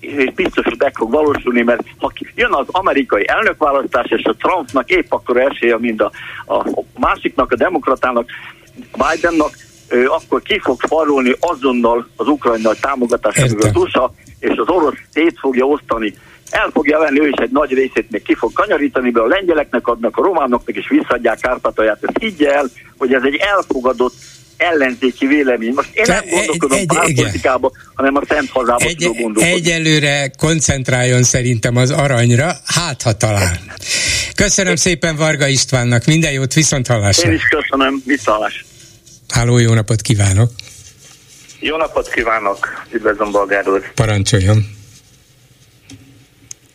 és biztos, hogy meg fog valósulni, mert ha jön az amerikai elnökválasztás, és a Trumpnak épp akkor esélye, mint a, a másiknak, a demokratának, Bidennak, akkor ki fog farolni azonnal az ukrajnai támogatás, amivel az USA és az orosz szét fogja osztani. El fogja venni ő is egy nagy részét, még ki fog kanyarítani, be a lengyeleknek adnak, a románoknak is visszadják Kárpátalját. Ezt higgye el, hogy ez egy elfogadott ellenzéki vélemény. Most én nem gondolkodom pártpolitikába, hanem a szent hazába egy, gondolkodni. Egyelőre koncentráljon szerintem az aranyra, hát ha talán. Köszönöm szépen Varga Istvánnak, minden jót, viszont hallásra. Én is köszönöm, viszont Háló, jó napot kívánok! Jó napot kívánok, üdvözlöm Bolgár úr. Parancsoljon.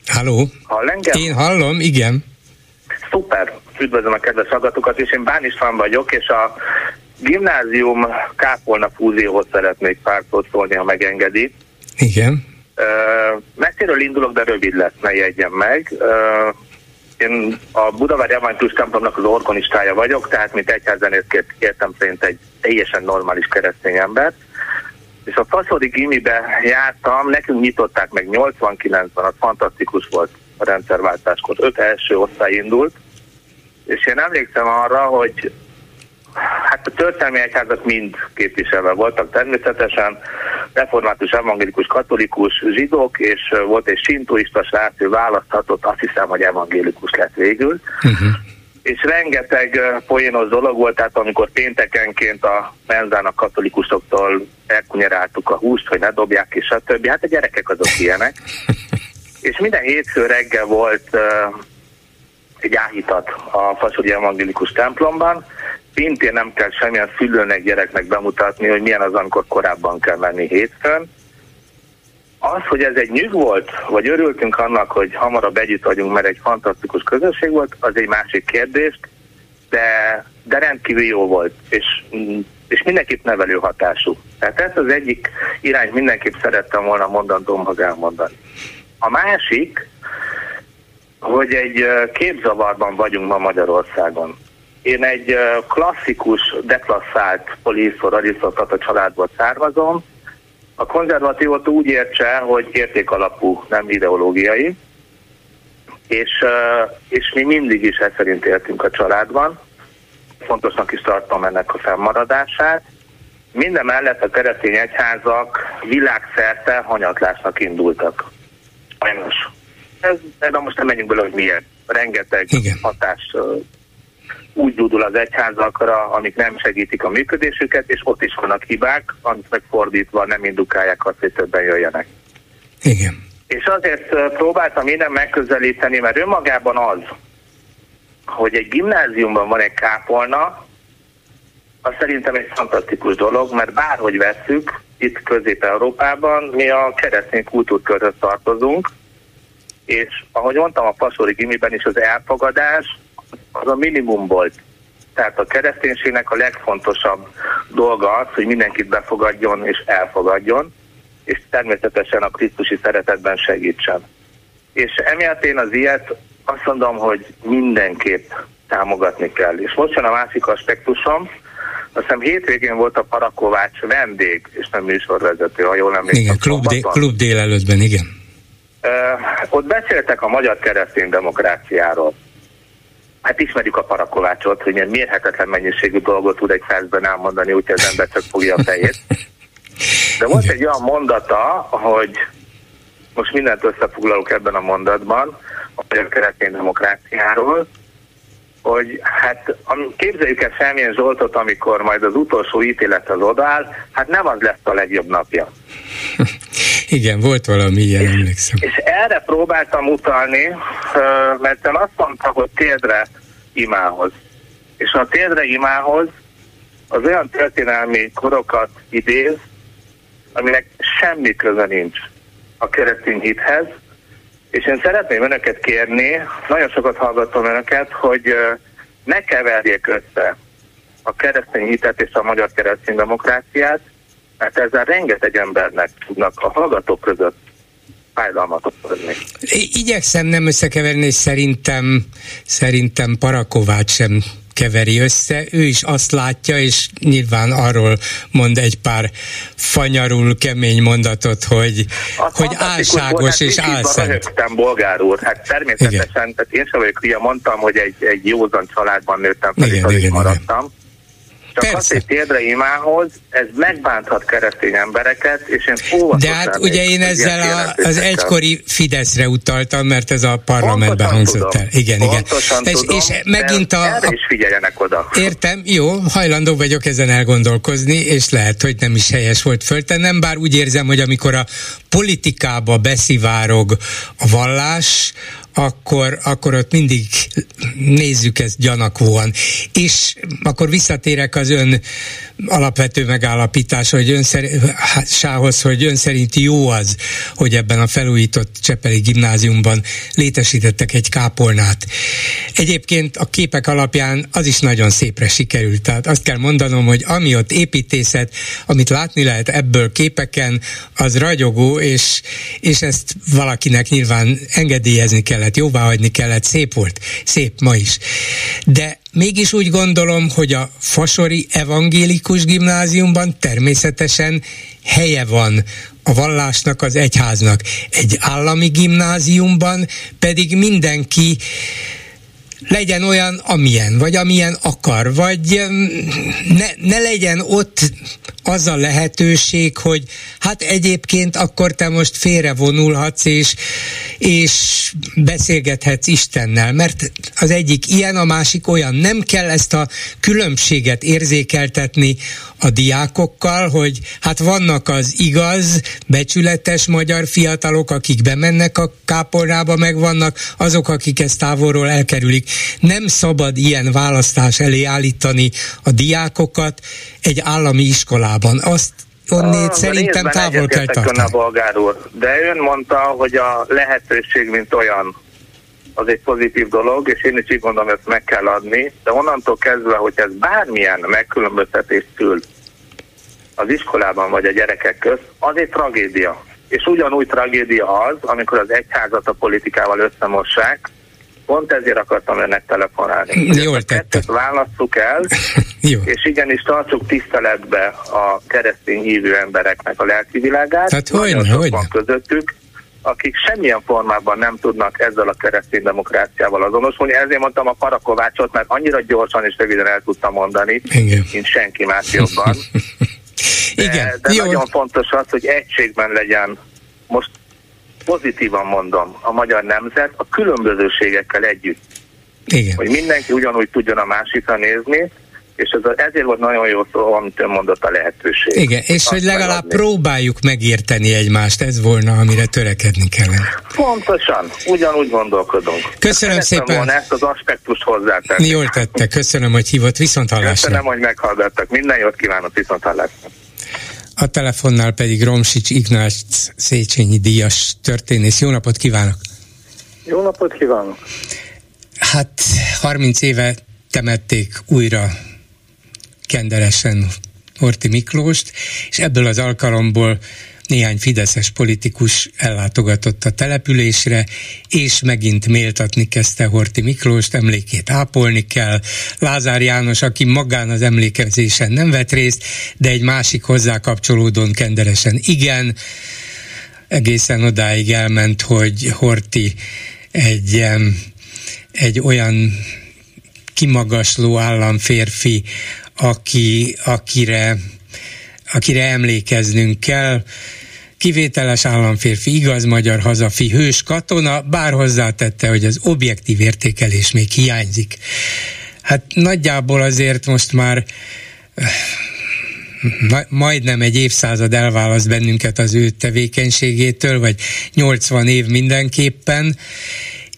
Halló? Hall engem? Én hallom, igen. Szuper, üdvözlöm a kedves hallgatókat, és én Bán István vagyok, és a gimnázium kápolna fúzióhoz szeretnék pár szót szólni, ha megengedi. Igen. Messziről indulok, de rövid lesz, ne jegyen meg. Én a Budavári Evangélius templomnak az organistája vagyok, tehát mint egyházenészként értem szerint egy teljesen normális keresztény ember. És a Faszori gimibe jártam, nekünk nyitották meg 89-ben, az fantasztikus volt a rendszerváltáskor. Öt első osztály indult, és én emlékszem arra, hogy hát a történelmi egyházak mind képviselve voltak természetesen, református, evangélikus, katolikus, zsidók, és volt egy sintoista srác, ő választhatott, azt hiszem, hogy evangélikus lett végül. Uh-huh. És rengeteg poénos dolog volt, tehát amikor péntekenként a menzának katolikusoktól elkunyeráltuk a húst, hogy ne dobják, és stb. Hát a gyerekek azok ilyenek. és minden hétfő reggel volt egy áhítat a Fasodi Evangélikus templomban, szintén nem kell semmilyen szülőnek, gyereknek bemutatni, hogy milyen az, amikor korábban kell menni hétfőn. Az, hogy ez egy nyug volt, vagy örültünk annak, hogy hamarabb együtt vagyunk, mert egy fantasztikus közösség volt, az egy másik kérdés, de, de rendkívül jó volt, és, és mindenképp nevelő hatású. Tehát ez az egyik irány mindenképp szerettem volna mondandómhoz elmondani. A másik, hogy egy képzavarban vagyunk ma Magyarországon. Én egy klasszikus, deklasszált poliszor, arisztokrata családból származom. A konzervatívot úgy értse, hogy értékalapú, nem ideológiai. És, és mi mindig is ezt szerint éltünk a családban. Fontosnak is tartom ennek a fennmaradását. Minden mellett a keresztény egyházak világszerte hanyatlásnak indultak. Sajnos. Ez, de most nem menjünk bele, hogy miért. Rengeteg Igen. hatás úgy dúdul az egyházakra, amik nem segítik a működésüket, és ott is vannak hibák, amit megfordítva nem indukálják azt, hogy többen jöjjenek. Igen. És azért próbáltam innen megközelíteni, mert önmagában az, hogy egy gimnáziumban van egy kápolna, az szerintem egy fantasztikus dolog, mert bárhogy vesszük, itt Közép-Európában mi a keresztény kultúrkörhöz tartozunk, és ahogy mondtam, a Pasori gimiben is az elfogadás, az a minimum volt. Tehát a kereszténységnek a legfontosabb dolga az, hogy mindenkit befogadjon és elfogadjon, és természetesen a Krisztusi szeretetben segítsen. És emiatt én az ilyet azt mondom, hogy mindenképp támogatni kell. És most jön a másik aspektusom, azt hiszem hétvégén volt a Parakovács vendég, és nem műsorvezető, ha jól emlékszem. Igen, klub, dé- klub délelőttben, igen. Uh, ott beszéltek a magyar keresztény demokráciáról. Hát ismerjük a parakovácsot, hogy ilyen mérhetetlen mennyiségű dolgot tud egy percben elmondani, úgyhogy az ember csak fogja a fejét. De volt egy olyan mondata, hogy most mindent összefoglalok ebben a mondatban, a magyar keresztény demokráciáról, hogy hát képzeljük el Semmilyen Zsoltot, amikor majd az utolsó ítélet az odáll, hát nem az lesz a legjobb napja. Igen, volt valami ilyen, emlékszem. És erre próbáltam utalni, mert én azt mondta, hogy térdre imához. És a térdre imához az olyan történelmi korokat idéz, aminek semmi köze nincs a keresztény hithez, és én szeretném önöket kérni, nagyon sokat hallgatom önöket, hogy ne keverjék össze a keresztény hitet és a magyar keresztény demokráciát, mert ezzel rengeteg embernek tudnak a hallgatók között fájdalmat okozni. Igyekszem nem összekeverni, és szerintem, szerintem Parakovács sem keveri össze, ő is azt látja, és nyilván arról mond egy pár fanyarul kemény mondatot, hogy, azt hogy álságos és álszent. Röhögtem, bolgár úr, hát természetesen, igen. tehát én sem vagyok hülye, mondtam, hogy egy, egy józan családban nőttem fel, igen, igen, maradtam. Igen csak Persze. azért térdre imához, ez megbánthat keresztény embereket, és én De hát ugye én ezzel a, az egykori Fideszre utaltam, mert ez a parlamentben hangzott el. Igen, igen. És, tudom, és megint a, a... is figyeljenek oda. Értem, jó, hajlandó vagyok ezen elgondolkozni, és lehet, hogy nem is helyes volt föltennem, bár úgy érzem, hogy amikor a politikába beszivárog a vallás, akkor, akkor ott mindig nézzük ezt gyanakvóan. És akkor visszatérek az ön alapvető megállapítás, hogy ön sához, hogy ön szerint jó az, hogy ebben a felújított Csepeli gimnáziumban létesítettek egy kápolnát. Egyébként a képek alapján az is nagyon szépre sikerült. Tehát azt kell mondanom, hogy ami ott építészet, amit látni lehet ebből képeken, az ragyogó, és, és ezt valakinek nyilván engedélyezni kellett, jóváhagyni kellett, szép volt, szép ma is. De mégis úgy gondolom, hogy a Fasori Evangélikus Gimnáziumban természetesen helye van a vallásnak, az egyháznak. Egy állami gimnáziumban pedig mindenki legyen olyan, amilyen, vagy amilyen akar, vagy ne, ne legyen ott az a lehetőség, hogy hát egyébként akkor te most félrevonulhatsz, és, és beszélgethetsz Istennel, mert az egyik ilyen, a másik olyan. Nem kell ezt a különbséget érzékeltetni a diákokkal, hogy hát vannak az igaz, becsületes magyar fiatalok, akik bemennek a kápolnába, meg vannak azok, akik ezt távolról elkerülik. Nem szabad ilyen választás elé állítani a diákokat egy állami iskolában. Azt onnét ah, szerintem távol kell tartani. A bolgár úr, de ön mondta, hogy a lehetőség, mint olyan, az egy pozitív dolog, és én is így gondolom, ezt meg kell adni, de onnantól kezdve, hogy ez bármilyen megkülönböztetés szül az iskolában vagy a gyerekek közt, az egy tragédia. És ugyanúgy tragédia az, amikor az egyházat a politikával összemossák, Pont ezért akartam önnek telefonálni. Jól tette. Válasszuk el, Jó. és igenis tartsuk tiszteletbe a keresztény hívő embereknek a lelki világát. Hát hogy, hogy van közöttük, akik semmilyen formában nem tudnak ezzel a keresztény demokráciával azonosulni. Ezért mondtam a Parakovácsot, mert annyira gyorsan és röviden el tudtam mondani, Igen. mint senki más jobban. De, Igen. de Jó. nagyon fontos az, hogy egységben legyen most pozitívan mondom, a magyar nemzet a különbözőségekkel együtt. Igen. Hogy mindenki ugyanúgy tudjon a másikra nézni, és ez ezért volt nagyon jó szó, amit ön mondott a lehetőség. Igen, és Azt hogy legalább megadni. próbáljuk megérteni egymást, ez volna, amire törekedni kellene. Pontosan, ugyanúgy gondolkodunk. Köszönöm Szeretem szépen. Volna ezt az aspektust hozzátenni. Jól tette, köszönöm, hogy hívott, viszont hallásra. Köszönöm, hogy meghallgattak, minden jót kívánok, viszont hallásra. A telefonnál pedig Romsics Ignác Széchenyi díjas történész. Jó napot kívánok! Jó napot kívánok! Hát 30 éve temették újra kenderesen Horti Miklóst, és ebből az alkalomból néhány fideszes politikus ellátogatott a településre, és megint méltatni kezdte Horti Miklóst, emlékét ápolni kell. Lázár János, aki magán az emlékezésen nem vett részt, de egy másik hozzá kapcsolódón kenderesen igen, egészen odáig elment, hogy Horti egy, egy olyan kimagasló államférfi, aki, akire, akire emlékeznünk kell, kivételes államférfi, igaz magyar hazafi, hős katona, bár hozzátette, hogy az objektív értékelés még hiányzik. Hát nagyjából azért most már eh, majdnem egy évszázad elválaszt bennünket az ő tevékenységétől, vagy 80 év mindenképpen,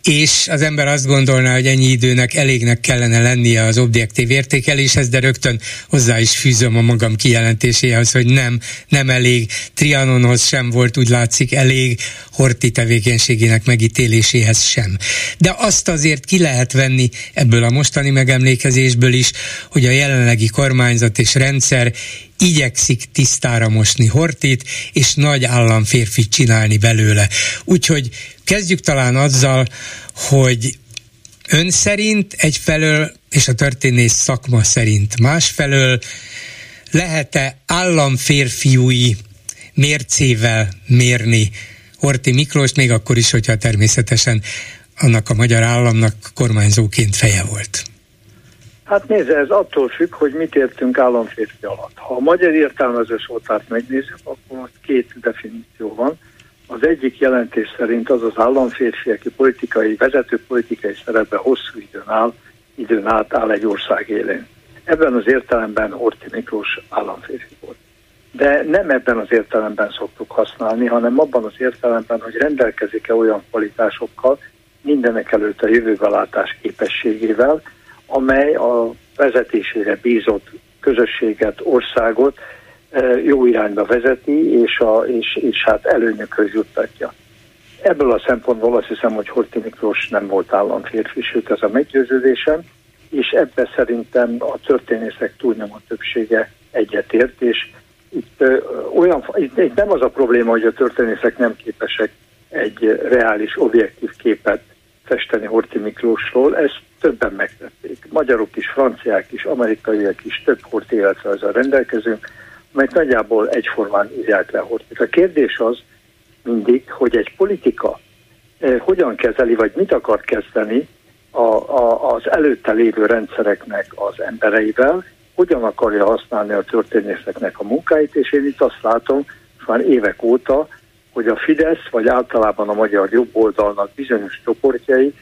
és az ember azt gondolná, hogy ennyi időnek elégnek kellene lennie az objektív értékeléshez, de rögtön hozzá is fűzöm a magam kijelentéséhez, hogy nem, nem elég. Trianonhoz sem volt, úgy látszik, elég Horti tevékenységének megítéléséhez sem. De azt azért ki lehet venni ebből a mostani megemlékezésből is, hogy a jelenlegi kormányzat és rendszer igyekszik tisztára mosni Hortit, és nagy államférfit csinálni belőle. Úgyhogy kezdjük talán azzal, hogy ön szerint egyfelől, és a történész szakma szerint másfelől lehet-e államférfiúi mércével mérni Horti Miklós, még akkor is, hogyha természetesen annak a magyar államnak kormányzóként feje volt. Hát nézze, ez attól függ, hogy mit értünk államférfi alatt. Ha a magyar értelmező szótárt megnézzük, akkor most két definíció van. Az egyik jelentés szerint az az államférfi, aki politikai, vezető politikai szerepben hosszú időn áll, időn át áll egy ország élén. Ebben az értelemben Horti Miklós államférfi volt. De nem ebben az értelemben szoktuk használni, hanem abban az értelemben, hogy rendelkezik-e olyan kvalitásokkal, mindenek előtt a jövőbelátás képességével, amely a vezetésére bízott közösséget, országot jó irányba vezeti, és, a, és, és hát előnyökhöz juttatja. Ebből a szempontból azt hiszem, hogy Horthy Miklós nem volt államférfi, sőt ez a meggyőződésem, és ebben szerintem a történészek túlnyomó többsége egyetért, és itt, ö, olyan, itt, itt nem az a probléma, hogy a történészek nem képesek egy reális, objektív képet festeni Horti Miklósról, ezt többen megtették. Magyarok is, franciák is, amerikaiak is, több Horti életrajzzal rendelkezünk, mert nagyjából egyformán írják le Hortit. A kérdés az mindig, hogy egy politika eh, hogyan kezeli, vagy mit akar kezdeni a, a, az előtte lévő rendszereknek az embereivel, hogyan akarja használni a történészeknek a munkáit, és én itt azt látom, már évek óta, hogy a Fidesz, vagy általában a magyar jobboldalnak bizonyos csoportjai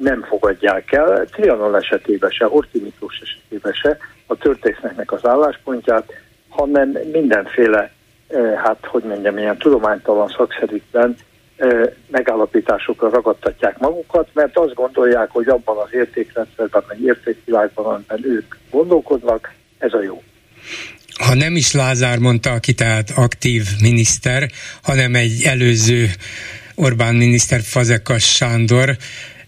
nem fogadják el, Trianon esetében se, Horti Miklós esetében se a történészeknek az álláspontját, hanem mindenféle, eh, hát hogy mondjam, ilyen tudománytalan szakszerűtlen eh, megállapításokra ragadtatják magukat, mert azt gondolják, hogy abban az értékrendszerben, vagy értékvilágban, amiben ők gondolkodnak, ez a jó. Ha nem is Lázár mondta, aki tehát aktív miniszter, hanem egy előző Orbán miniszter Fazekas Sándor,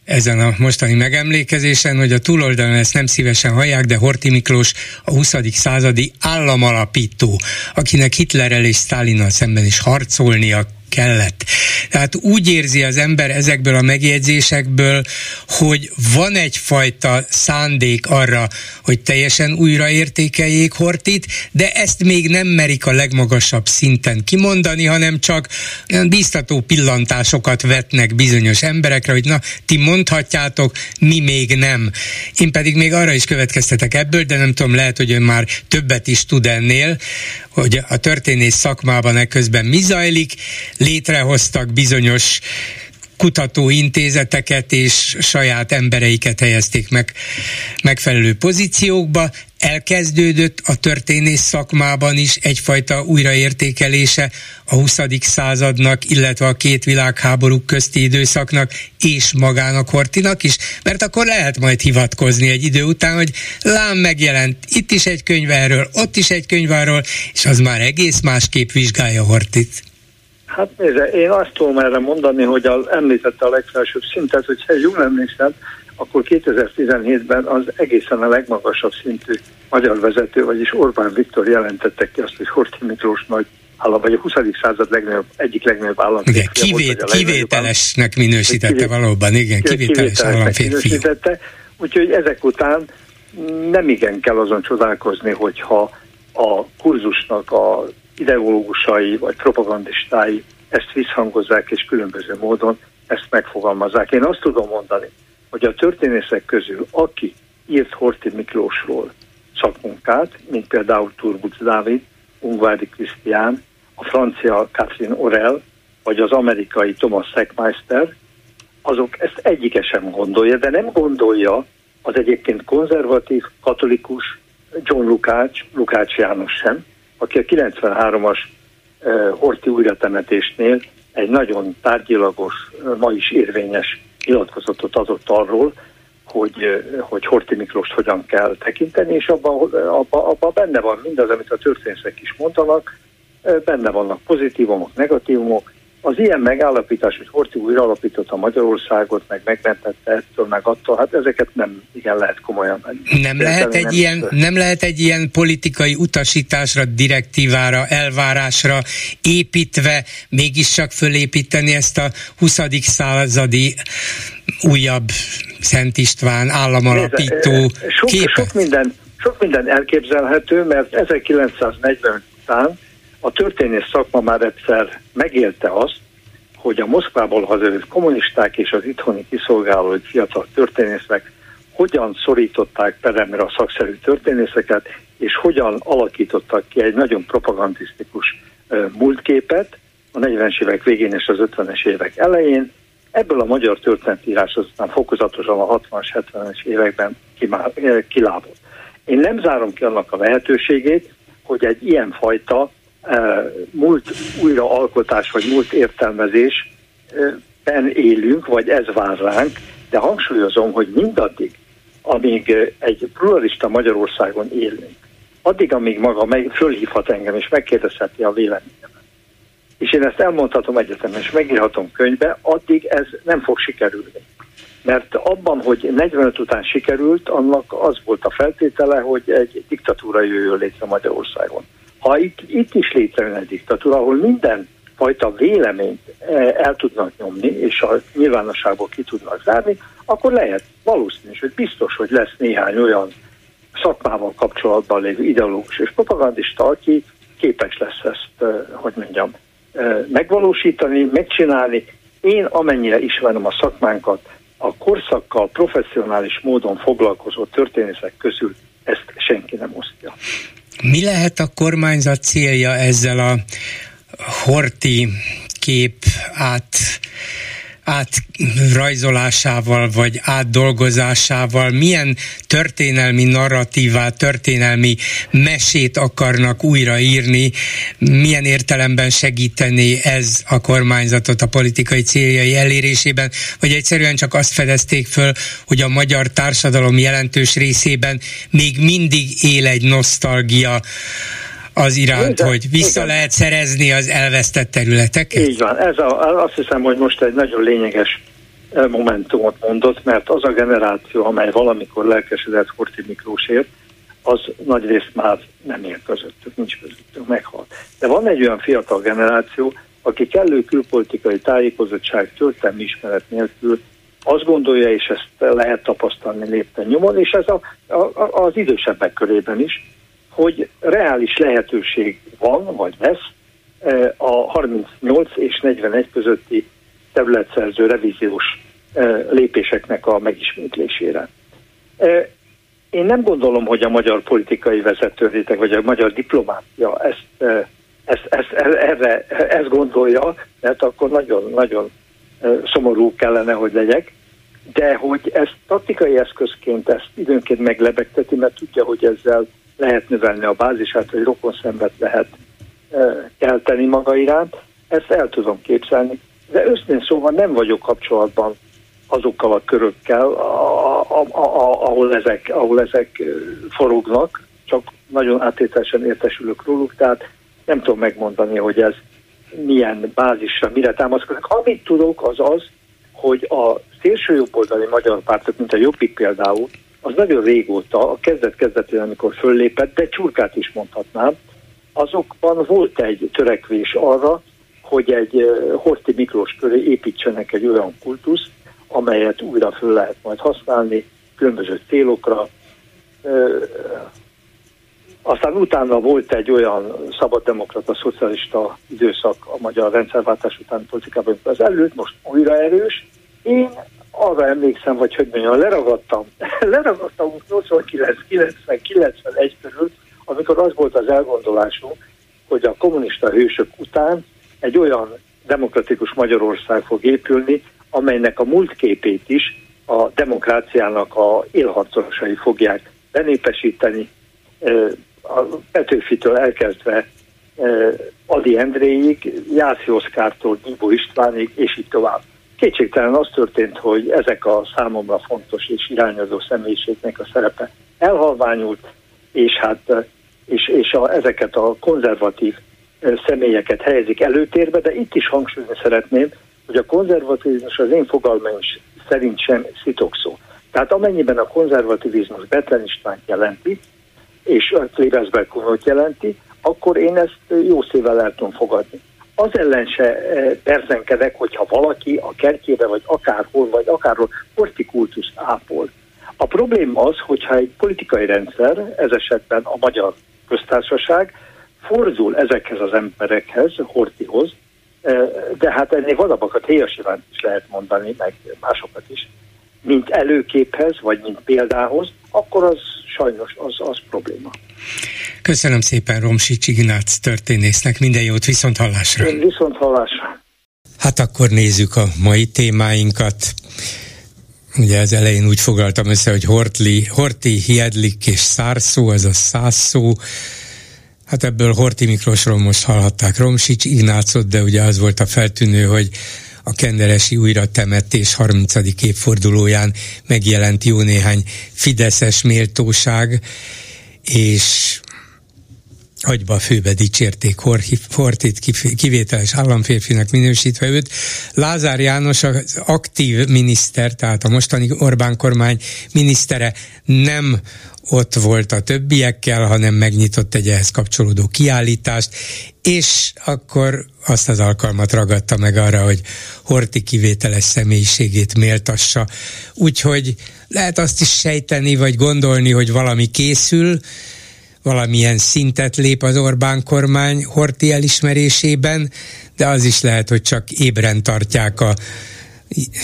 ezen a mostani megemlékezésen, hogy a túloldalon ezt nem szívesen hallják, de Horti Miklós a 20. századi államalapító, akinek Hitlerrel és Stalinnal szemben is harcolnia kellett. Tehát úgy érzi az ember ezekből a megjegyzésekből, hogy van egyfajta szándék arra, hogy teljesen újraértékeljék Hortit, de ezt még nem merik a legmagasabb szinten kimondani, hanem csak biztató pillantásokat vetnek bizonyos emberekre, hogy na, ti mondhatjátok, mi még nem. Én pedig még arra is következtetek ebből, de nem tudom, lehet, hogy ön már többet is tud ennél, hogy a történész szakmában eközben mi zajlik, létrehoztak bizonyos kutatóintézeteket és saját embereiket helyezték meg megfelelő pozíciókba. Elkezdődött a történész szakmában is egyfajta újraértékelése a 20. századnak, illetve a két világháború közti időszaknak és magának Hortinak is, mert akkor lehet majd hivatkozni egy idő után, hogy lám megjelent itt is egy könyv erről, ott is egy könyv arról, és az már egész másképp vizsgálja Hortit. Hát nézze, én azt tudom erre mondani, hogy az, említette a legfelsőbb szintet, hogyha jól emlékszem, akkor 2017-ben az egészen a legmagasabb szintű magyar vezető, vagyis Orbán Viktor jelentette ki azt, hogy Horthy Miklós nagy állam, vagy a 20. század legnagyobb, egyik legnagyobb állam. Igen, kivét, volt, kivételesnek minősítette kivét, valóban, igen, kivételes államférfi. Úgyhogy ezek után nem igen kell azon csodálkozni, hogyha a kurzusnak a ideológusai vagy propagandistái ezt visszhangozzák és különböző módon ezt megfogalmazzák. Én azt tudom mondani, hogy a történészek közül, aki írt Horti Miklósról szakmunkát, mint például Turbuc Dávid, Ungvári Krisztián, a francia Catherine Orel, vagy az amerikai Thomas Seckmeister, azok ezt egyike sem gondolja, de nem gondolja az egyébként konzervatív, katolikus John Lukács, Lukács János sem, aki a 93-as Horti újratemetésnél egy nagyon tárgyilagos, ma is érvényes nyilatkozatot adott arról, hogy, hogy Horti Miklós hogyan kell tekinteni, és abban abba, abba benne van mindaz, amit a történészek is mondanak, benne vannak pozitívumok, negatívumok, az ilyen megállapítás, hogy Horthy újra alapította Magyarországot, meg megmentette ettől, meg attól, hát ezeket nem igen lehet komolyan venni. Nem lehet, egy nem, ilyen, nem lehet egy ilyen politikai utasításra, direktívára, elvárásra építve mégis csak fölépíteni ezt a 20. századi újabb Szent István államalapító sok, képet? Sok minden, sok minden elképzelhető, mert 1940 után a történész szakma már egyszer megélte azt, hogy a Moszkvából hazajött kommunisták és az itthoni kiszolgáló fiatal történészek hogyan szorították peremre a szakszerű történészeket, és hogyan alakítottak ki egy nagyon propagandisztikus múltképet a 40-es évek végén és az 50-es évek elején. Ebből a magyar történetírás aztán fokozatosan a 60-as, 70-es években kilábott. Én nem zárom ki annak a lehetőségét, hogy egy ilyen fajta múlt újraalkotás vagy múlt értelmezésben élünk, vagy ez vár ránk, de hangsúlyozom, hogy mindaddig, amíg egy pluralista Magyarországon élünk, addig, amíg maga meg, fölhívhat engem, és megkérdezheti a véleményemet, és én ezt elmondhatom egyetemen, és megírhatom könyvbe, addig ez nem fog sikerülni. Mert abban, hogy 45 után sikerült, annak az volt a feltétele, hogy egy diktatúra jöjjön létre Magyarországon. Ha itt, itt is létrejön egy diktatúra, ahol minden fajta véleményt eh, el tudnak nyomni, és a nyilvánosságból ki tudnak zárni, akkor lehet valószínű, hogy biztos, hogy lesz néhány olyan szakmával kapcsolatban lévő ideológus és propagandista, aki képes lesz ezt, eh, hogy mondjam, eh, megvalósítani, megcsinálni. Én amennyire ismerem a szakmánkat, a korszakkal professzionális módon foglalkozó történészek közül ezt senki nem osztja. Mi lehet a kormányzat célja ezzel a horti kép át átrajzolásával vagy átdolgozásával, milyen történelmi narratívát, történelmi mesét akarnak újraírni, milyen értelemben segíteni ez a kormányzatot a politikai céljai elérésében, vagy egyszerűen csak azt fedezték föl, hogy a magyar társadalom jelentős részében még mindig él egy nosztalgia az iránt, igen, hogy vissza igen. lehet szerezni az elvesztett területeket? Így van. Ez a, azt hiszem, hogy most egy nagyon lényeges eh, momentumot mondott, mert az a generáció, amely valamikor lelkesedett Horti Miklósért, az nagy részt már nem él közöttük, nincs közöttük, meghalt. De van egy olyan fiatal generáció, aki kellő külpolitikai tájékozottság, történelmi ismeret nélkül azt gondolja, és ezt lehet tapasztalni lépten nyomon, és ez a, a, az idősebbek körében is, hogy reális lehetőség van, vagy lesz e, a 38 és 41 közötti területszerző revíziós e, lépéseknek a megismétlésére. E, én nem gondolom, hogy a magyar politikai vezetőrétek, vagy a magyar diplomácia ezt, ezt, ezt, erre, ezt gondolja, mert akkor nagyon-nagyon szomorú kellene, hogy legyek, de hogy ezt taktikai eszközként ezt időnként meglebegteti, mert tudja, hogy ezzel lehet növelni a bázisát, hogy rokon szembet lehet kelteni maga iránt. Ezt el tudom képzelni. De őszintén szóval nem vagyok kapcsolatban azokkal a körökkel, a, a, a, ahol, ezek, ahol ezek forognak, csak nagyon áttételesen értesülök róluk, tehát nem tudom megmondani, hogy ez milyen bázisra, mire támaszkodik. Amit tudok, az az, hogy a szélsőjobboldali magyar pártok, mint a Jobbik például, az nagyon régóta, a kezdet-kezdetén, amikor föllépett, de csurkát is mondhatnám, azokban volt egy törekvés arra, hogy egy Horti Miklós köré építsenek egy olyan kultusz, amelyet újra föl lehet majd használni különböző célokra. Aztán utána volt egy olyan szabaddemokrata, szocialista időszak a magyar rendszerváltás után politikában, az előtt most újra erős. Én arra emlékszem, vagy hogy mondjam, leragadtam, leragadtam 89, 90, 91 körül, amikor az volt az elgondolásunk, hogy a kommunista hősök után egy olyan demokratikus Magyarország fog épülni, amelynek a múltképét is a demokráciának a élharcosai fogják benépesíteni, a Petőfitől elkezdve Adi Endréig, Jászi Oszkártól Nyibó Istvánig, és így tovább Kétségtelen az történt, hogy ezek a számomra fontos és irányozó személyiségnek a szerepe elhalványult, és hát és, és a, ezeket a konzervatív személyeket helyezik előtérbe, de itt is hangsúlyozni szeretném, hogy a konzervativizmus az én fogalmaim szerint sem szitokszó. Tehát amennyiben a konzervativizmus Betlen Istvánt jelenti, és a Klebesberg jelenti, akkor én ezt jó szívvel el tudom fogadni. Az ellen se perzenkedek, hogyha valaki a kertjébe, vagy akárhol, vagy akárhol hortikultuszt ápol. A probléma az, hogyha egy politikai rendszer, ez esetben a magyar köztársaság, fordul ezekhez az emberekhez, Hortihoz, de hát ennél vadabbakat Héjas is lehet mondani, meg másokat is, mint előképhez, vagy mint példához, akkor az sajnos az, az probléma. Köszönöm szépen Romsics Ignác történésznek, minden jót, viszont hallásra. Én viszont hallásra. Hát akkor nézzük a mai témáinkat. Ugye az elején úgy foglaltam össze, hogy Hortli, Horti, Hiedlik és Szárszó, ez a száz szó. Hát ebből Horti Miklósról most hallhatták Romsics Ignácot, de ugye az volt a feltűnő, hogy a kenderesi újratemetés 30. évfordulóján megjelent jó néhány fideszes méltóság, és agyba főbe dicsérték Hortit kivételes államférfinak minősítve őt. Lázár János az aktív miniszter, tehát a mostani Orbán kormány minisztere nem ott volt a többiekkel, hanem megnyitott egy ehhez kapcsolódó kiállítást, és akkor azt az alkalmat ragadta meg arra, hogy Horti kivételes személyiségét méltassa. Úgyhogy lehet azt is sejteni, vagy gondolni, hogy valami készül, valamilyen szintet lép az Orbán kormány Horti elismerésében, de az is lehet, hogy csak ébren tartják a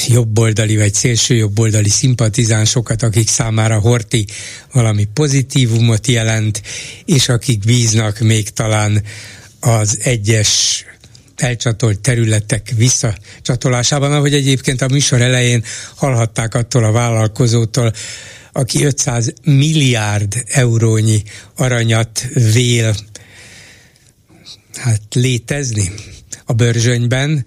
jobboldali vagy szélső jobboldali szimpatizánsokat, akik számára Horti valami pozitívumot jelent, és akik bíznak még talán az egyes elcsatolt területek visszacsatolásában, ahogy egyébként a műsor elején hallhatták attól a vállalkozótól, aki 500 milliárd eurónyi aranyat vél hát létezni a börzsönyben,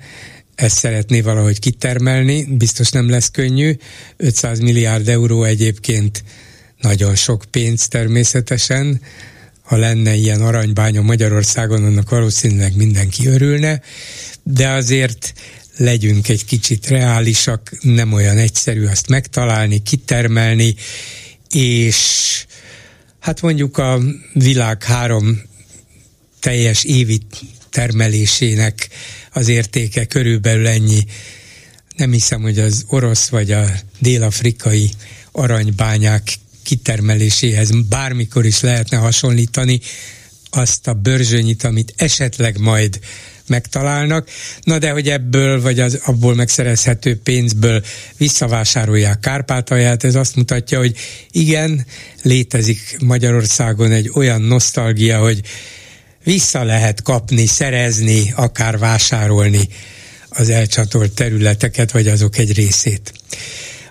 ezt szeretné valahogy kitermelni, biztos nem lesz könnyű. 500 milliárd euró egyébként nagyon sok pénz természetesen. Ha lenne ilyen aranybánya Magyarországon, annak valószínűleg mindenki örülne, de azért legyünk egy kicsit reálisak, nem olyan egyszerű azt megtalálni, kitermelni, és hát mondjuk a világ három teljes évi termelésének az értéke körülbelül ennyi. Nem hiszem, hogy az orosz vagy a dél-afrikai aranybányák kitermeléséhez bármikor is lehetne hasonlítani azt a börzsönyit, amit esetleg majd megtalálnak, na de hogy ebből, vagy az abból megszerezhető pénzből visszavásárolják Kárpátalját, ez azt mutatja, hogy igen, létezik Magyarországon egy olyan nosztalgia, hogy vissza lehet kapni, szerezni, akár vásárolni az elcsatolt területeket, vagy azok egy részét.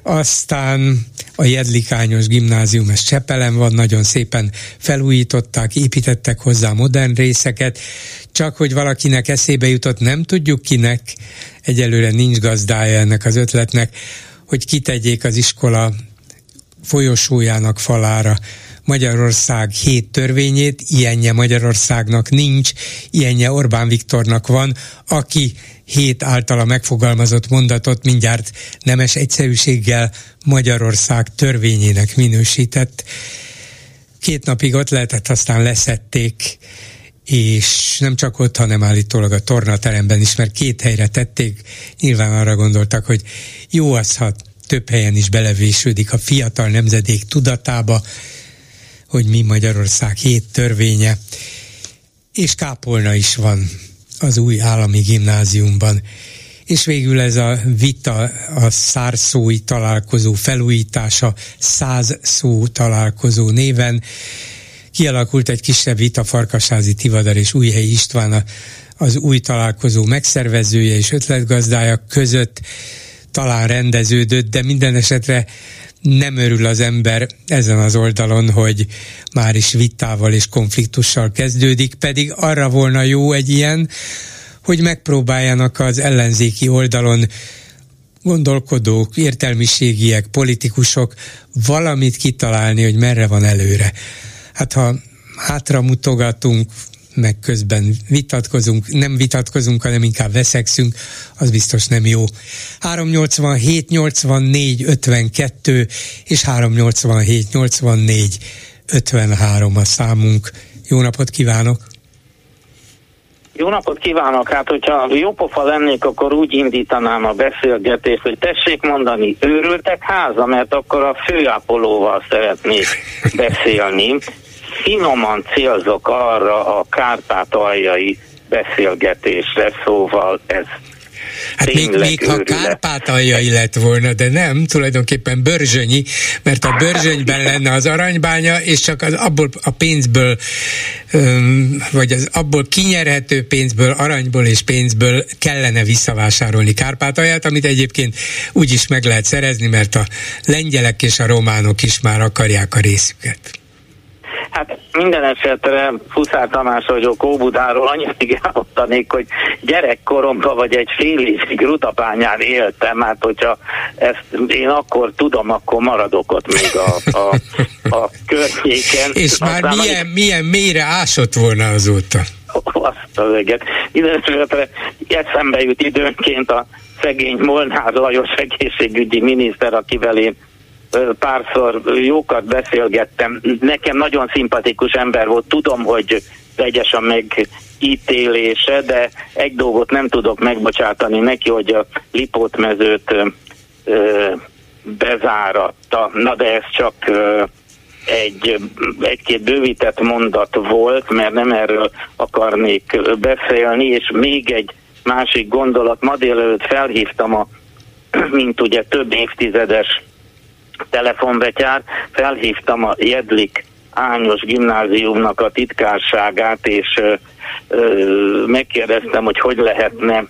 Aztán a Jedlikányos gimnázium, ez Csepelen van, nagyon szépen felújították, építettek hozzá modern részeket, csak hogy valakinek eszébe jutott, nem tudjuk kinek, egyelőre nincs gazdája ennek az ötletnek, hogy kitegyék az iskola folyosójának falára Magyarország hét törvényét, ilyenje Magyarországnak nincs, ilyenje Orbán Viktornak van, aki hét általa megfogalmazott mondatot mindjárt nemes egyszerűséggel Magyarország törvényének minősített. Két napig ott lehetett, aztán leszették, és nem csak ott, hanem állítólag a tornateremben is, mert két helyre tették, nyilván arra gondoltak, hogy jó az, ha több helyen is belevésődik a fiatal nemzedék tudatába, hogy mi Magyarország hét törvénye, és kápolna is van az új állami gimnáziumban. És végül ez a vita, a szárszói találkozó felújítása, száz szó találkozó néven kialakult egy kisebb vita Farkasázi Tivadar és Újhelyi István az új találkozó megszervezője és ötletgazdája között talán rendeződött, de minden esetre nem örül az ember ezen az oldalon, hogy már is vitával és konfliktussal kezdődik, pedig arra volna jó egy ilyen, hogy megpróbáljanak az ellenzéki oldalon gondolkodók, értelmiségiek, politikusok valamit kitalálni, hogy merre van előre. Hát ha hátra mutogatunk, meg közben vitatkozunk, nem vitatkozunk, hanem inkább veszekszünk, az biztos nem jó. 387 84 52 és 387 84 53 a számunk. Jó napot kívánok! Jó napot kívánok! Hát, hogyha jópofa lennék, akkor úgy indítanám a beszélgetést, hogy tessék mondani, őrültek háza, mert akkor a főápolóval szeretnék beszélni. Finoman célzok arra a kárpátaljai beszélgetésre, szóval ez Hát még, még ha Kárpátaljai lett volna, de nem, tulajdonképpen Börzsönyi, mert a Börzsönyben lenne az aranybánya, és csak az abból a pénzből, vagy az abból kinyerhető pénzből, aranyból és pénzből kellene visszavásárolni Kárpátalját, amit egyébként úgy is meg lehet szerezni, mert a lengyelek és a románok is már akarják a részüket. Hát minden esetre Fuszár Tamás vagyok Óbudáról, annyit elmondanék, hogy gyerekkoromban vagy egy fél évig Rutapányán éltem, hát hogyha ezt én akkor tudom, akkor maradok ott még a, a, a környéken. És már milyen, annyi... milyen mélyre ásott volna azóta? Azt az eget. Minden esetre eszembe jut időnként a szegény Molnár Lajos egészségügyi miniszter, akivel én párszor jókat beszélgettem. Nekem nagyon szimpatikus ember volt, tudom, hogy vegyes a megítélése, de egy dolgot nem tudok megbocsátani neki, hogy a Lipót mezőt bezáratta. Na de ez csak egy, egy-két bővített mondat volt, mert nem erről akarnék beszélni, és még egy másik gondolat. Ma délelőtt felhívtam a, mint ugye több évtizedes telefonbetyár, felhívtam a Jedlik Ányos gimnáziumnak a titkárságát, és ö, ö, megkérdeztem, hogy hogy lehetne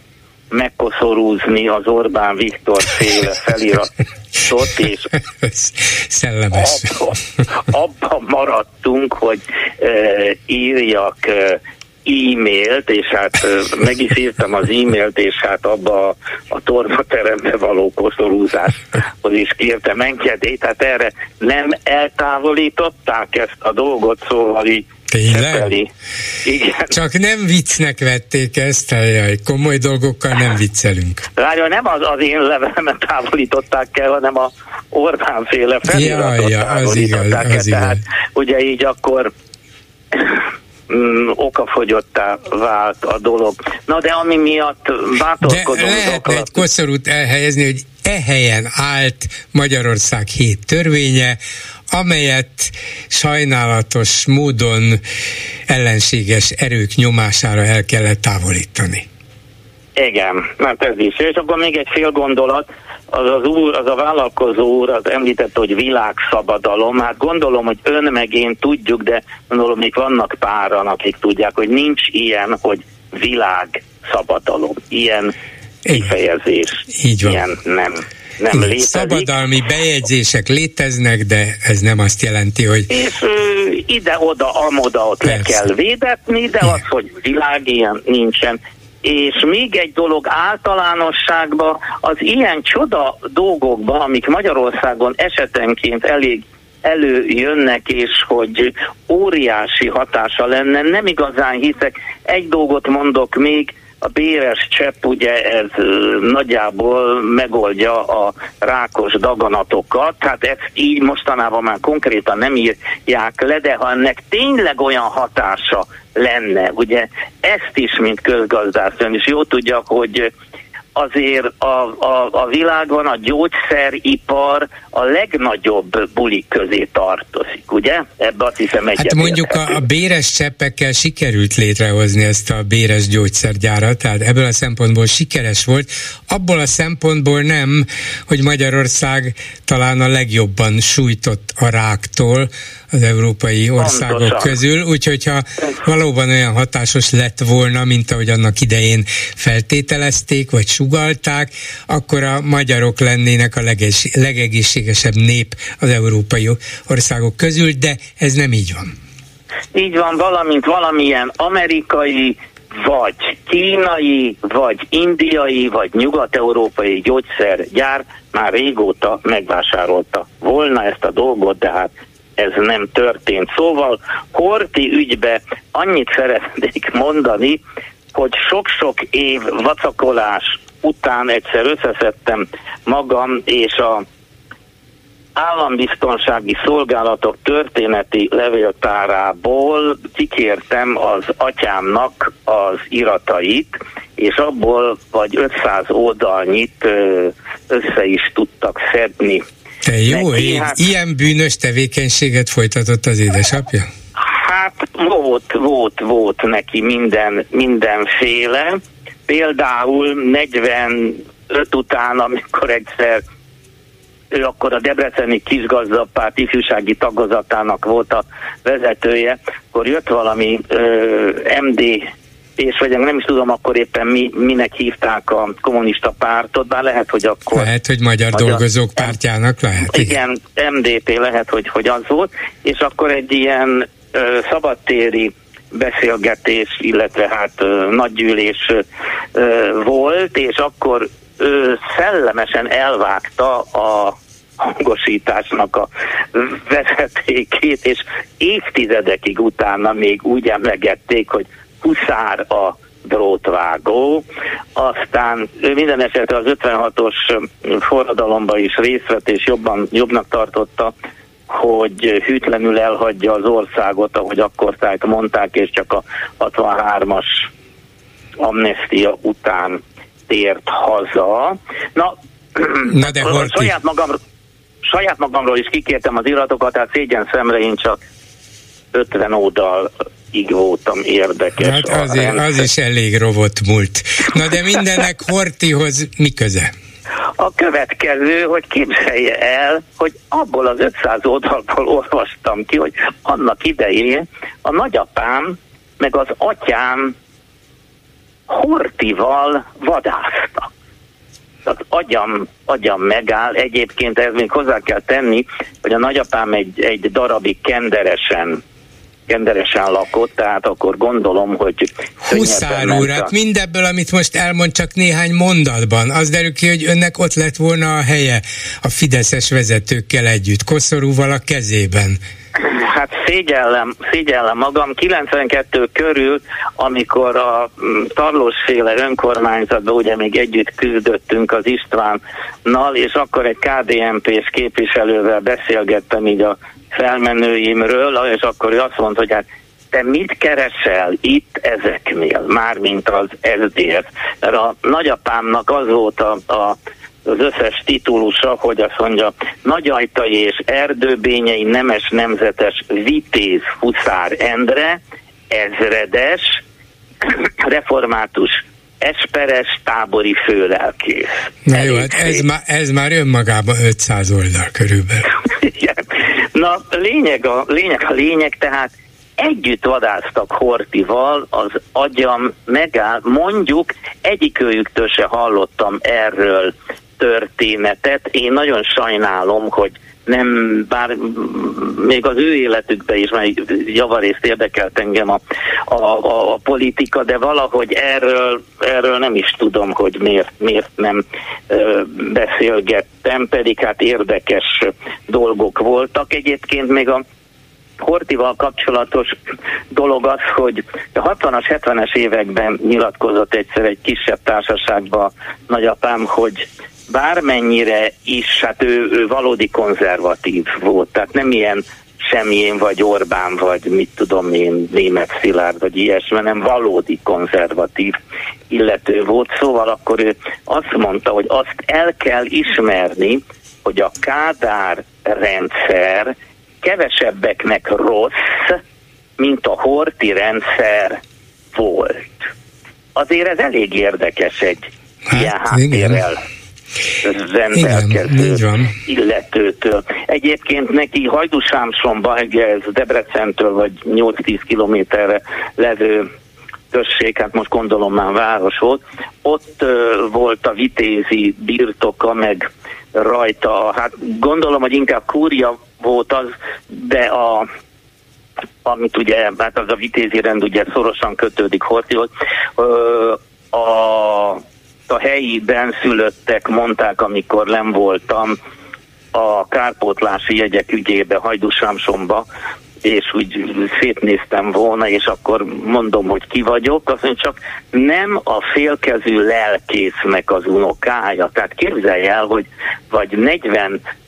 megkoszorúzni az Orbán Viktor féle feliratot, és Szellemes. abban abba maradtunk, hogy e, írjak e, e-mailt, és hát meg is írtam az e-mailt, és hát abba a, a tornaterembe való koszorúzáshoz is kértem engedélyt, tehát erre nem eltávolították ezt a dolgot, szóval így Tényleg? Igen. Csak nem viccnek vették ezt, jaj, komoly dolgokkal nem viccelünk. Várja, nem az, az én levelemet távolították el, hanem a Orbán féle feliratot ja, ja, az igaz, az el. igaz. Tehát ugye így akkor mm, okafogyottá vált a dolog. Na de ami miatt bátorkodom... De lehet egy koszorút elhelyezni, hogy e helyen állt Magyarország hét törvénye, amelyet sajnálatos módon ellenséges erők nyomására el kellett távolítani. Igen, mert ez is. És akkor még egy fél gondolat, az az úr, az a vállalkozó úr az említette, hogy világszabadalom. Hát gondolom, hogy ön meg én tudjuk, de gondolom még vannak páran, akik tudják, hogy nincs ilyen, hogy világszabadalom. Ilyen kifejezés. Így van. Ilyen nem nem Igen, létezik. Szabadalmi bejegyzések léteznek, de ez nem azt jelenti, hogy... És ide-oda, amoda ott Persze. le kell védetni, de Igen. az, hogy világ ilyen nincsen. És még egy dolog általánosságban, az ilyen csoda dolgokban, amik Magyarországon esetenként elég előjönnek, és hogy óriási hatása lenne, nem igazán hiszek. Egy dolgot mondok még, a béres csepp ugye ez nagyjából megoldja a rákos daganatokat, tehát ezt így mostanában már konkrétan nem írják le, de ha ennek tényleg olyan hatása lenne, ugye ezt is, mint közgazdász, ön is jó tudja, hogy azért a, a, a világban a gyógyszeripar a legnagyobb bulik közé tartozik, ugye? Ebbe azt hiszem egyet Hát mondjuk a, a béres cseppekkel sikerült létrehozni ezt a béres gyógyszergyárat, tehát ebből a szempontból sikeres volt. Abból a szempontból nem, hogy Magyarország talán a legjobban sújtott a ráktól, az európai országok Pontosan. közül, úgyhogy ha valóban olyan hatásos lett volna, mint ahogy annak idején feltételezték, vagy sugalták, akkor a magyarok lennének a leges, legegészségesebb nép az európai országok közül, de ez nem így van. Így van, valamint valamilyen amerikai vagy kínai, vagy indiai, vagy nyugat-európai gyógyszergyár már régóta megvásárolta volna ezt a dolgot, de hát ez nem történt. Szóval Horti ügybe annyit szeretnék mondani, hogy sok-sok év vacakolás után egyszer összeszedtem magam, és a állambiztonsági szolgálatok történeti levéltárából kikértem az atyámnak az iratait, és abból vagy 500 oldalnyit össze is tudtak szedni. Te jó, Neki, hát, ilyen bűnös tevékenységet folytatott az édesapja? Hát volt, volt, volt neki minden, mindenféle. Például 45 után, amikor egyszer ő akkor a Debreceni kisgazdapárt ifjúsági tagozatának volt a vezetője, akkor jött valami ö, MD és vagy nem is tudom akkor éppen mi, minek hívták a kommunista pártot, bár lehet, hogy akkor... Lehet, hogy Magyar, magyar Dolgozók Pártjának lehet. Igen, igen, MDP lehet, hogy, hogy az volt, és akkor egy ilyen ö, szabadtéri beszélgetés, illetve hát ö, nagygyűlés ö, volt, és akkor ő szellemesen elvágta a hangosításnak a vezetékét, és évtizedekig utána még úgy emlegették, hogy huszár a drótvágó, aztán ő minden esetre az 56-os forradalomba is részt vett, és jobban, jobbnak tartotta, hogy hűtlenül elhagyja az országot, ahogy akkor mondták, és csak a 63-as amnestia után tért haza. Na, Na de saját, magam, saját magamról is kikértem az iratokat, tehát szégyen szemre én csak 50 oldal így voltam érdekes. Hát azért, az is elég rovott múlt. Na de mindennek Hortihoz mi köze? A következő, hogy képzelje el, hogy abból az 500 oldalból olvastam ki, hogy annak idején a nagyapám meg az atyám Hortival vadásztak. Tehát agyam, agyam megáll. Egyébként ez még hozzá kell tenni, hogy a nagyapám egy, egy darabig kenderesen kenderesen lakott, tehát akkor gondolom, hogy... Huszár úr, hát mindebből, amit most elmond, csak néhány mondatban. Az derül ki, hogy önnek ott lett volna a helye a fideszes vezetőkkel együtt, koszorúval a kezében. Hát szégyellem, szégyellem magam. 92 körül, amikor a mm, Tarlósféle önkormányzatban ugye még együtt küzdöttünk az Istvánnal, és akkor egy KDNP-s képviselővel beszélgettem így a felmenőimről, és akkor ő azt mondta, hogy hát te mit keresel itt ezeknél, mármint az SZDF? Mert a nagyapámnak az volt a, a az összes titulusa, hogy azt mondja, Nagyajtai és Erdőbényei nemes nemzetes vitéz Huszár Endre, ezredes, református esperes tábori főlelkész. Na jó, hát ez, má, ez már önmagában 500 oldal körülbelül. Igen. Na, lényeg a, lényeg a lényeg, tehát együtt vadáztak Hortival, az agyam megáll, mondjuk egyikőjüktől se hallottam erről történetet. Én nagyon sajnálom, hogy nem, bár még az ő életükben is, mert javarészt érdekelt engem a, a, a, a politika, de valahogy erről, erről nem is tudom, hogy miért, miért nem ö, beszélgettem, pedig hát érdekes dolgok voltak. Egyébként még a Hortival kapcsolatos dolog az, hogy a 60-as, 70-es években nyilatkozott egyszer egy kisebb társaságban nagyapám, hogy bármennyire is, hát ő, ő valódi konzervatív volt, tehát nem ilyen semmilyen vagy Orbán, vagy mit tudom én, német Szilárd, vagy ilyesmi, hanem valódi konzervatív illető volt. Szóval akkor ő azt mondta, hogy azt el kell ismerni, hogy a Kádár rendszer kevesebbeknek rossz, mint a Horti rendszer volt. Azért ez elég érdekes egy hát, ilyen háttérrel. Igen rendelkező illetőtől. Egyébként neki Hajdúsámsonba, ez Debrecentől vagy 8-10 kilométerre levő község, hát most gondolom már város volt, ott volt a vitézi birtoka, meg rajta, hát gondolom, hogy inkább kúria volt az, de a amit ugye, hát az a vitézi rend ugye szorosan kötődik Hortihoz, a, a helyi benszülöttek mondták, amikor nem voltam, a kárpótlási jegyek ügyébe Hajdúsámsomba, és úgy szétnéztem volna, és akkor mondom, hogy ki vagyok, azt mondja, csak nem a félkezű lelkésznek az unokája. Tehát képzelj el, hogy vagy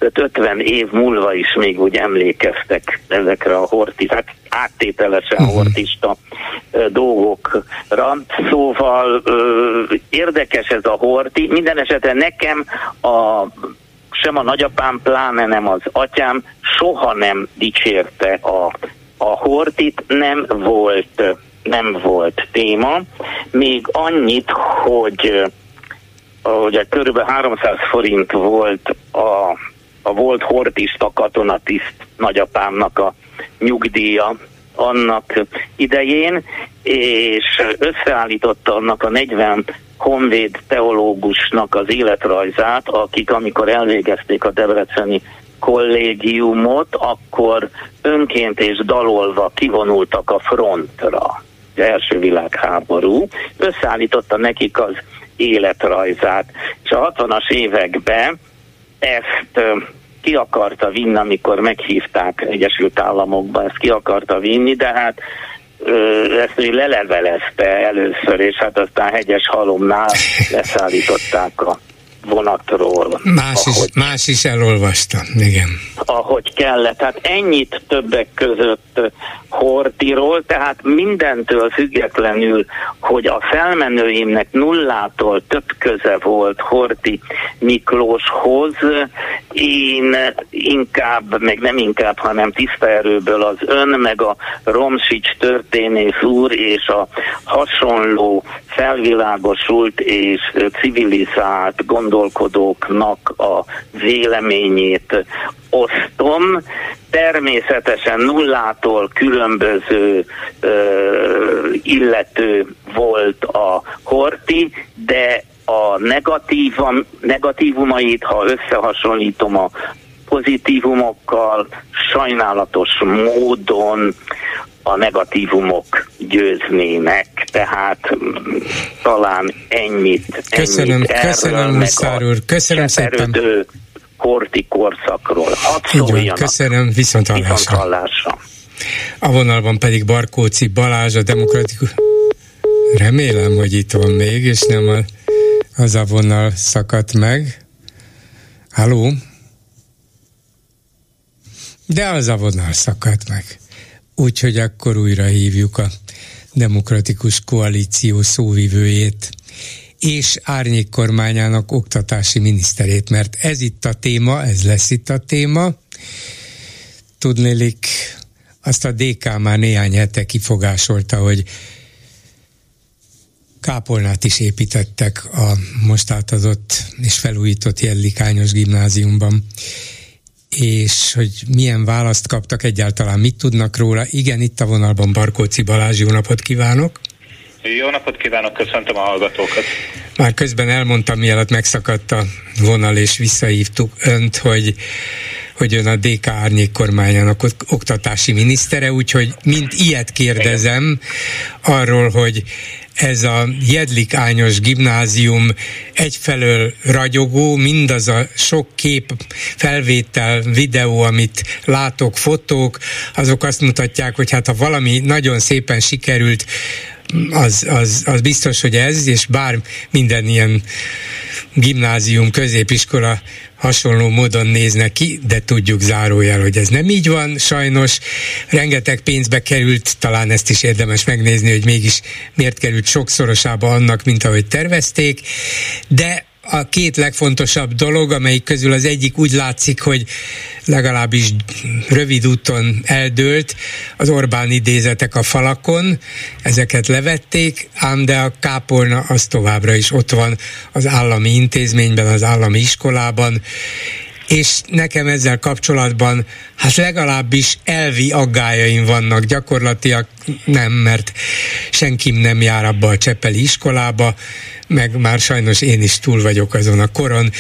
45-50 év múlva is még úgy emlékeztek ezekre a horti, hát áttételesen uh-huh. hortista dolgokra. Szóval ö, érdekes ez a horti. Minden esetre nekem a sem a nagyapám, pláne nem az atyám soha nem dicsérte a, a hortit, nem volt, nem volt téma. Még annyit, hogy ugye körülbelül 300 forint volt a, a volt hortista katonatiszt nagyapámnak a nyugdíja annak idején, és összeállította annak a 40 honvéd teológusnak az életrajzát, akik amikor elvégezték a Debreceni kollégiumot, akkor önként és dalolva kivonultak a frontra, az első világháború, összeállította nekik az életrajzát. És a 60-as években ezt ki akarta vinni, amikor meghívták Egyesült Államokba, ezt ki akarta vinni, de hát ezt ő lelevelezte először, és hát aztán hegyes halomnál leszállították a vonatról. Más, ahogy, is, más is elolvasta, igen. Ahogy kellett. Tehát ennyit többek között Hortiról, tehát mindentől függetlenül, hogy a felmenőimnek nullától több köze volt Horti Miklóshoz, én inkább, meg nem inkább, hanem tiszta erőből az ön, meg a Romsics történész úr és a hasonló felvilágosult és civilizált gondolkodóknak a véleményét osztom. Természetesen nullától különböző ö, illető volt a Horti, de a negatívam, negatívumait, ha összehasonlítom a pozitívumokkal, sajnálatos módon a negatívumok győznének, tehát talán ennyit. Köszönöm, ennyit köszönöm, Muszár úr, köszönöm szépen. Korti korszakról. Hadd köszönöm, viszont hallásra. viszont hallásra. A vonalban pedig Barkóci Balázs, a demokratikus... Remélem, hogy itt van még, és nem a, az a vonal szakadt meg. Halló? De az a vonal szakadt meg. Úgyhogy akkor újra hívjuk a demokratikus koalíció szóvivőjét és árnyék kormányának oktatási miniszterét, mert ez itt a téma, ez lesz itt a téma. Tudnélik, azt a DK már néhány hete kifogásolta, hogy kápolnát is építettek a most átadott és felújított Jellikányos gimnáziumban és hogy milyen választ kaptak egyáltalán, mit tudnak róla. Igen, itt a vonalban Barkóci Balázs, jó napot kívánok! Jó napot kívánok, köszöntöm a hallgatókat! Már közben elmondtam, mielőtt megszakadt a vonal, és visszahívtuk önt, hogy hogy ön a DK árnyék kormányának oktatási minisztere, úgyhogy mint ilyet kérdezem arról, hogy ez a Jedlik Ányos gimnázium egyfelől ragyogó, mindaz a sok kép, felvétel, videó, amit látok, fotók, azok azt mutatják, hogy hát ha valami nagyon szépen sikerült, az, az, az biztos, hogy ez, és bár minden ilyen gimnázium, középiskola hasonló módon néznek ki, de tudjuk zárójel, hogy ez nem így van, sajnos. Rengeteg pénzbe került, talán ezt is érdemes megnézni, hogy mégis miért került sokszorosába annak, mint ahogy tervezték, de a két legfontosabb dolog, amelyik közül az egyik úgy látszik, hogy legalábbis rövid úton eldőlt, az Orbán idézetek a falakon, ezeket levették, ám de a kápolna az továbbra is ott van az állami intézményben, az állami iskolában, és nekem ezzel kapcsolatban hát legalábbis elvi aggájaim vannak, gyakorlatilag nem, mert senkim nem jár abba a Csepeli iskolába, meg már sajnos én is túl vagyok azon a koron.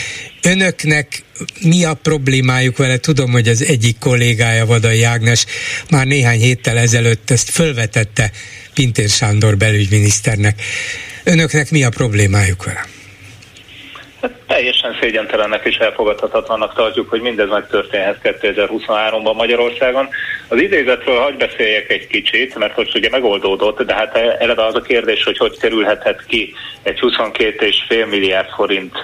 Önöknek mi a problémájuk vele? Tudom, hogy az egyik kollégája, Vadai Ágnes már néhány héttel ezelőtt ezt fölvetette Pintér Sándor belügyminiszternek. Önöknek mi a problémájuk vele? Teljesen szégyentelennek és elfogadhatatlannak tartjuk, hogy mindez megtörténhet 2023-ban Magyarországon. Az idézetről hagy beszéljek egy kicsit, mert hogy ugye megoldódott, de hát eleve az a kérdés, hogy hogy kerülhetett ki egy 22,5 milliárd forint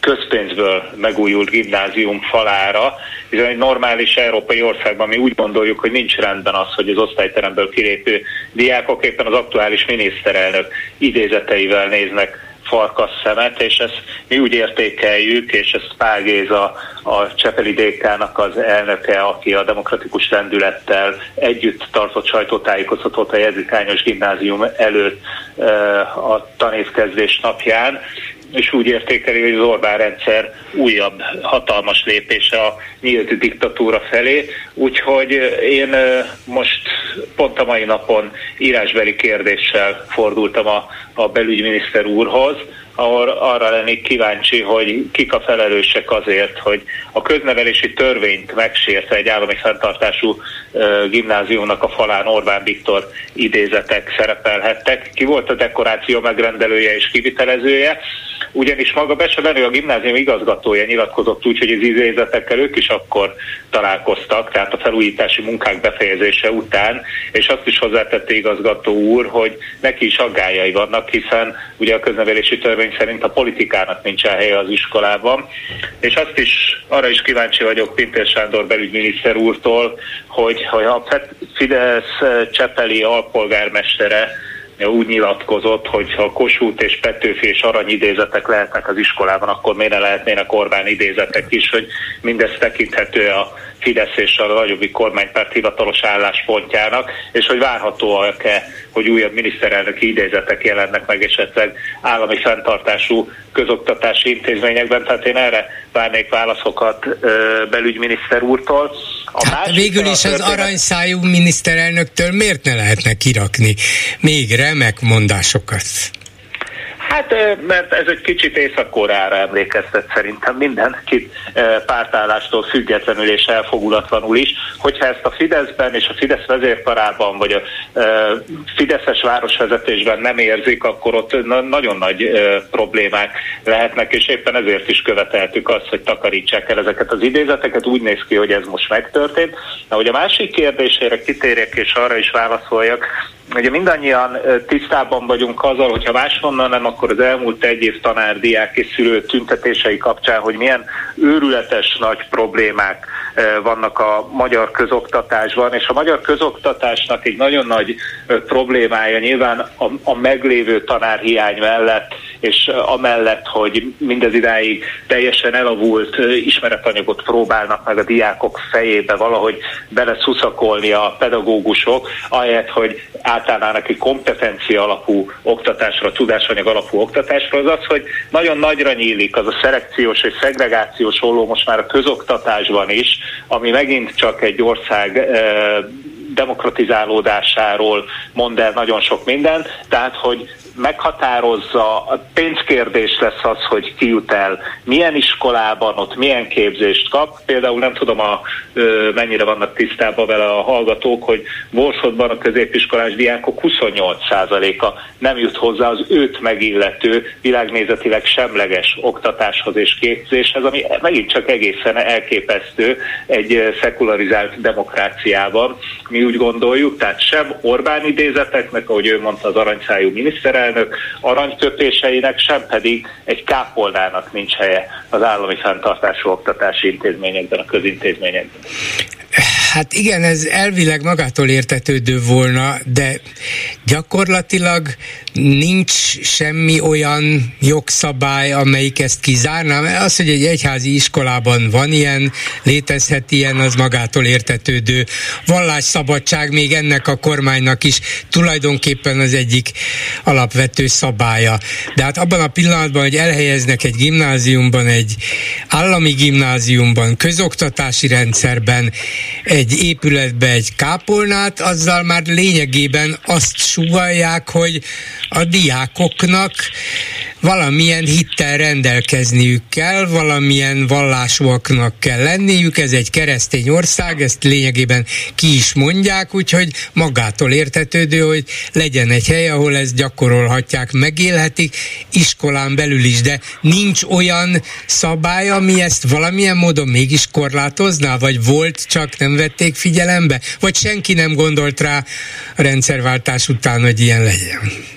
közpénzből megújult gimnázium falára, hiszen egy normális európai országban mi úgy gondoljuk, hogy nincs rendben az, hogy az osztályteremből kilépő diákok éppen az aktuális miniszterelnök idézeteivel néznek farkas szemet, és ezt mi úgy értékeljük, és ezt Pál Géza, a Csepeli DK-nak az elnöke, aki a demokratikus rendülettel együtt tartott sajtótájékoztatót a Jezikányos gimnázium előtt a tanévkezdés napján, és úgy értékeli, hogy az Orbán rendszer újabb hatalmas lépése a nyílt diktatúra felé. Úgyhogy én most pont a mai napon írásbeli kérdéssel fordultam a, a belügyminiszter úrhoz, ahol arra lennék kíváncsi, hogy kik a felelősek azért, hogy a köznevelési törvényt megsérte egy állami fenntartású gimnáziumnak a falán Orbán Viktor idézetek szerepelhettek. Ki volt a dekoráció megrendelője és kivitelezője, ugyanis maga Bese a gimnázium igazgatója nyilatkozott úgy, hogy az idézetekkel ők is akkor találkoztak, tehát a felújítási munkák befejezése után, és azt is hozzátette igazgató úr, hogy neki is aggájai vannak, hiszen ugye a köznevelési törvény szerint a politikának nincsen helye az iskolában, és azt is, arra is kíváncsi vagyok Pintér Sándor belügyminiszter úrtól, hogy, hogy a Fidesz Csepeli alpolgármestere úgy nyilatkozott, hogy ha Kossuth és Petőfi és Arany idézetek lehetnek az iskolában, akkor miért ne lehetnének Orbán idézetek is, hogy mindez tekinthető a Fidesz és a nagyobbik kormánypárt hivatalos álláspontjának, és hogy várhatóak-e, hogy újabb miniszterelnöki idézetek jelennek meg esetleg állami fenntartású közoktatási intézményekben. Tehát én erre várnék válaszokat belügyminiszter úrtól. A hát végül is az aranyszájú miniszterelnöktől miért ne lehetne kirakni még remek mondásokat? Hát, mert ez egy kicsit Észak-Koreára emlékeztet szerintem mindenkit pártállástól függetlenül és elfogulatlanul is, hogyha ezt a Fideszben és a Fidesz vezérkarában, vagy a Fideszes városvezetésben nem érzik, akkor ott nagyon nagy problémák lehetnek, és éppen ezért is követeltük azt, hogy takarítsák el ezeket az idézeteket. Úgy néz ki, hogy ez most megtörtént. Na, hogy a másik kérdésére kitérjek, és arra is válaszoljak, Ugye mindannyian tisztában vagyunk azzal, hogyha máshonnan nem, akkor az elmúlt egy év tanár, diák és szülő tüntetései kapcsán, hogy milyen őrületes nagy problémák vannak a magyar közoktatásban, és a magyar közoktatásnak egy nagyon nagy problémája nyilván a, a meglévő tanárhiány mellett, és amellett, hogy mindez idáig teljesen elavult ismeretanyagot próbálnak meg a diákok fejébe valahogy beleszuszakolni a pedagógusok, ahelyett, hogy átállnának egy kompetencia alapú oktatásra, tudásanyag alapú oktatásra, az az, hogy nagyon nagyra nyílik az a szelekciós és szegregációs olló most már a közoktatásban is, ami megint csak egy ország demokratizálódásáról mond el nagyon sok minden, tehát hogy meghatározza, a pénzkérdés lesz az, hogy ki jut el, milyen iskolában, ott milyen képzést kap. Például nem tudom, a, mennyire vannak tisztában vele a hallgatók, hogy Borsodban a középiskolás diákok 28%-a nem jut hozzá az őt megillető, világnézetileg semleges oktatáshoz és képzéshez, ami megint csak egészen elképesztő egy szekularizált demokráciában. Mi úgy gondoljuk, tehát sem Orbán idézeteknek, ahogy ő mondta az aranyszájú miniszterelnök, miniszterelnök aranyköpéseinek, sem pedig egy kápolnának nincs helye az állami fenntartású oktatási intézményekben, a közintézményekben. Hát igen, ez elvileg magától értetődő volna, de gyakorlatilag nincs semmi olyan jogszabály, amelyik ezt kizárná, az, hogy egy egyházi iskolában van ilyen, létezhet ilyen, az magától értetődő. Vallásszabadság még ennek a kormánynak is tulajdonképpen az egyik alapvető szabálya. De hát abban a pillanatban, hogy elhelyeznek egy gimnáziumban, egy állami gimnáziumban, közoktatási rendszerben, egy épületbe egy kápolnát, azzal már lényegében azt sugalják, hogy a diákoknak valamilyen hittel rendelkezniük kell, valamilyen vallásúaknak kell lenniük, ez egy keresztény ország, ezt lényegében ki is mondják, úgyhogy magától értetődő, hogy legyen egy hely, ahol ezt gyakorolhatják, megélhetik, iskolán belül is, de nincs olyan szabály, ami ezt valamilyen módon mégis korlátozná, vagy volt, csak nem vették figyelembe, vagy senki nem gondolt rá a rendszerváltás után, hogy ilyen legyen.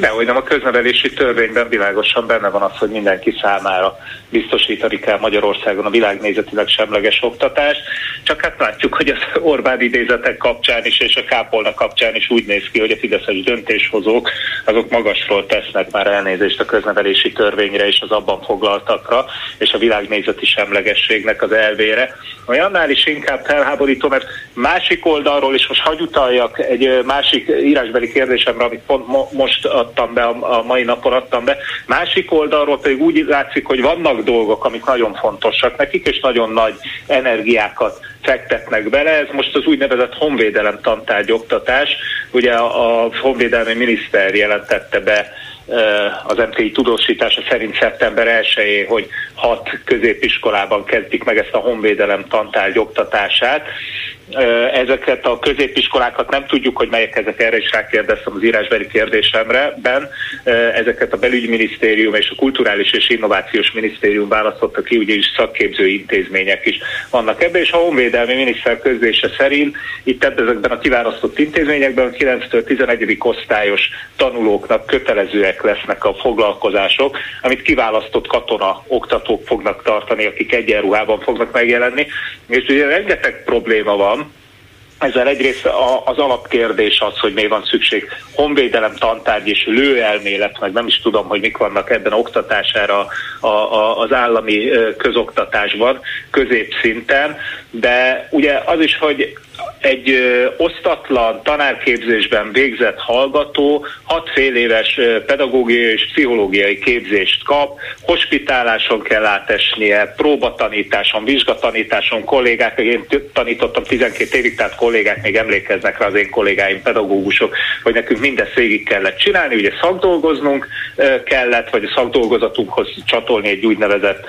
Dehogy nem, a köznevelési törvényben világosan benne van az, hogy mindenki számára biztosítani kell Magyarországon a világnézetileg semleges oktatást. Csak hát látjuk, hogy az Orbán idézetek kapcsán is és a Kápolna kapcsán is úgy néz ki, hogy a fideszes döntéshozók azok magasról tesznek már elnézést a köznevelési törvényre és az abban foglaltakra, és a világnézeti semlegességnek az elvére. Vagy annál is inkább felháborító, mert másik oldalról is most hagy utaljak egy másik írásbeli kérdésemre, amit pont mo- most adtam be, a mai napon adtam be. Másik oldalról pedig úgy látszik, hogy vannak dolgok, amik nagyon fontosak nekik, és nagyon nagy energiákat fektetnek bele. Ez most az úgynevezett honvédelem tantárgy oktatás. Ugye a honvédelmi miniszter jelentette be az MTI tudósítása szerint szeptember 1 hogy hat középiskolában kezdik meg ezt a honvédelem tantárgy oktatását. Ezeket a középiskolákat nem tudjuk, hogy melyek ezek, erre is rákérdeztem az írásbeli kérdésemre. Ben, ezeket a belügyminisztérium és a kulturális és innovációs minisztérium választotta ki, ugye is szakképző intézmények is vannak ebben, és a honvédelmi miniszter közlése szerint itt ezekben a kiválasztott intézményekben a 9 11. osztályos tanulóknak kötelezőek lesznek a foglalkozások, amit kiválasztott katona oktatók fognak tartani, akik egyenruhában fognak megjelenni. És ugye rengeteg probléma van, ezzel egyrészt az alapkérdés az, hogy még van szükség honvédelem tantárgy és lőelmélet, meg nem is tudom, hogy mik vannak ebben oktatására az állami közoktatásban, középszinten, de ugye az is, hogy egy osztatlan tanárképzésben végzett hallgató hat fél éves pedagógiai és pszichológiai képzést kap, hospitáláson kell átesnie, próbatanításon, vizsgatanításon, kollégák, én tanítottam 12 évig, tehát kollégák még emlékeznek rá az én kollégáim, pedagógusok, hogy nekünk mindezt végig kellett csinálni, ugye szakdolgoznunk kellett, vagy a szakdolgozatunkhoz csatolni egy úgynevezett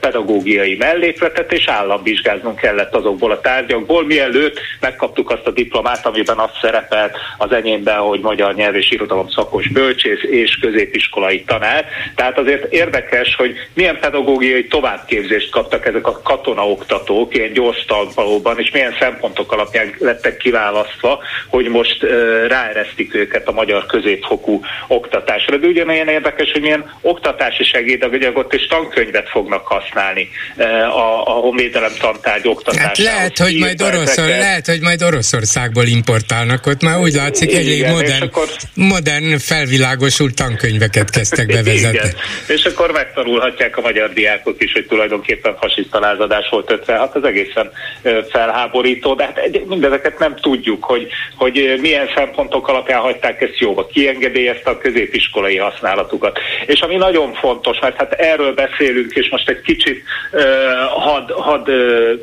pedagógiai mellékletet, és államvizsgáznunk kellett azokból a tárgyakból, mielőtt megkaptuk azt a diplomát, amiben az szerepelt az enyémben, hogy magyar nyelv és irodalom szakos bölcsész és középiskolai tanár. Tehát azért érdekes, hogy milyen pedagógiai továbbképzést kaptak ezek a katonaoktatók ilyen gyors tanvalóban, és milyen szempontok alapján lettek kiválasztva, hogy most ráeresztik őket a magyar középfokú oktatásra. De ugyanilyen érdekes, hogy milyen oktatási segédanyagot és tankönyvet fognak használni a, a honvédelem tantárgy oktatásához. Hát lehet, hogy majd oroszul, lehet, hogy majd Oroszországból importálnak, ott már úgy látszik, elég modern, akkor... modern felvilágosult tankönyveket kezdtek bevezetni. Igen. És akkor megtanulhatják a magyar diákok is, hogy tulajdonképpen fasiszta lázadás volt 56, az egészen felháborító, de hát mindezeket nem tudjuk, hogy, hogy milyen szempontok alapján hagyták ezt jóba, kiengedélyezte a középiskolai használatukat. És ami nagyon fontos, mert hát erről beszélünk, és most egy kicsit uh, had, had uh,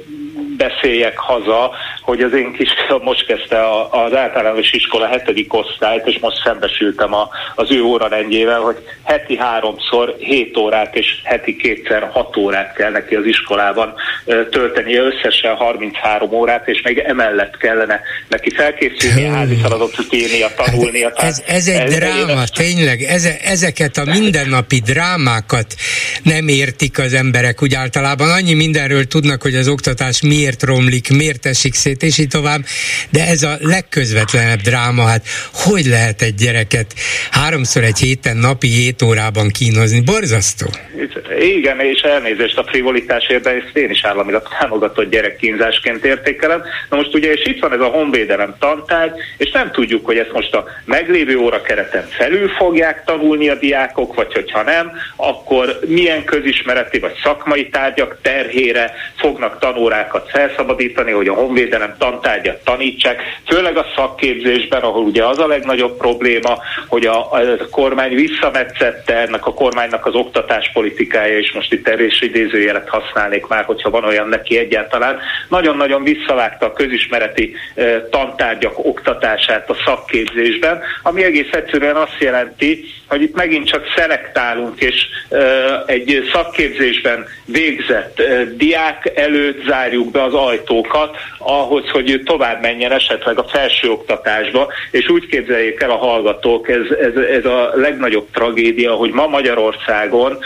beszéljek haza, hogy az én kis most kezdte az általános iskola hetedik osztályt, és most szembesültem a, az ő órarendjével, hogy heti háromszor 7 órát és heti kétszer 6 órát kell neki az iskolában tölteni, összesen 33 órát, és még emellett kellene neki felkészülni, házi feladatot írnia, tanulnia. Ez, ez egy ez, dráma, ez, tényleg, ez, ezeket a mindennapi drámákat nem értik az emberek úgy általában. Annyi mindenről tudnak, hogy az oktatás miért romlik, miért esik szét, és így tovább, de ez a legközvetlenebb dráma, hát hogy lehet egy gyereket háromszor egy héten napi hét órában kínozni? Borzasztó. Igen, és elnézést a frivolitásért, de ezt én is államilag támogatott gyerekkínzásként értékelem. Na most ugye, és itt van ez a honvédelem tantárgy, és nem tudjuk, hogy ezt most a meglévő óra kereten felül fogják tanulni a diákok, vagy hogyha nem, akkor milyen közismereti vagy szakmai tárgyak terhére fognak tanórákat felszabadítani, hogy a honvédelem tantárgyat tanítsák, főleg a szakképzésben, ahol ugye az a legnagyobb probléma, hogy a, a kormány visszametszette ennek a kormánynak az oktatáspolitikája, és most itt erős idézőjelet használnék már, hogyha van olyan neki egyáltalán, nagyon-nagyon visszavágta a közismereti tantárgyak oktatását a szakképzésben, ami egész egyszerűen azt jelenti, hogy itt megint csak szelektálunk, és egy szakképzésben végzett diák előtt zárjuk be az ajtókat ahhoz, hogy tovább menjen esetleg a felsőoktatásba, és úgy képzeljék el a hallgatók, ez, ez, ez a legnagyobb tragédia, hogy ma Magyarországon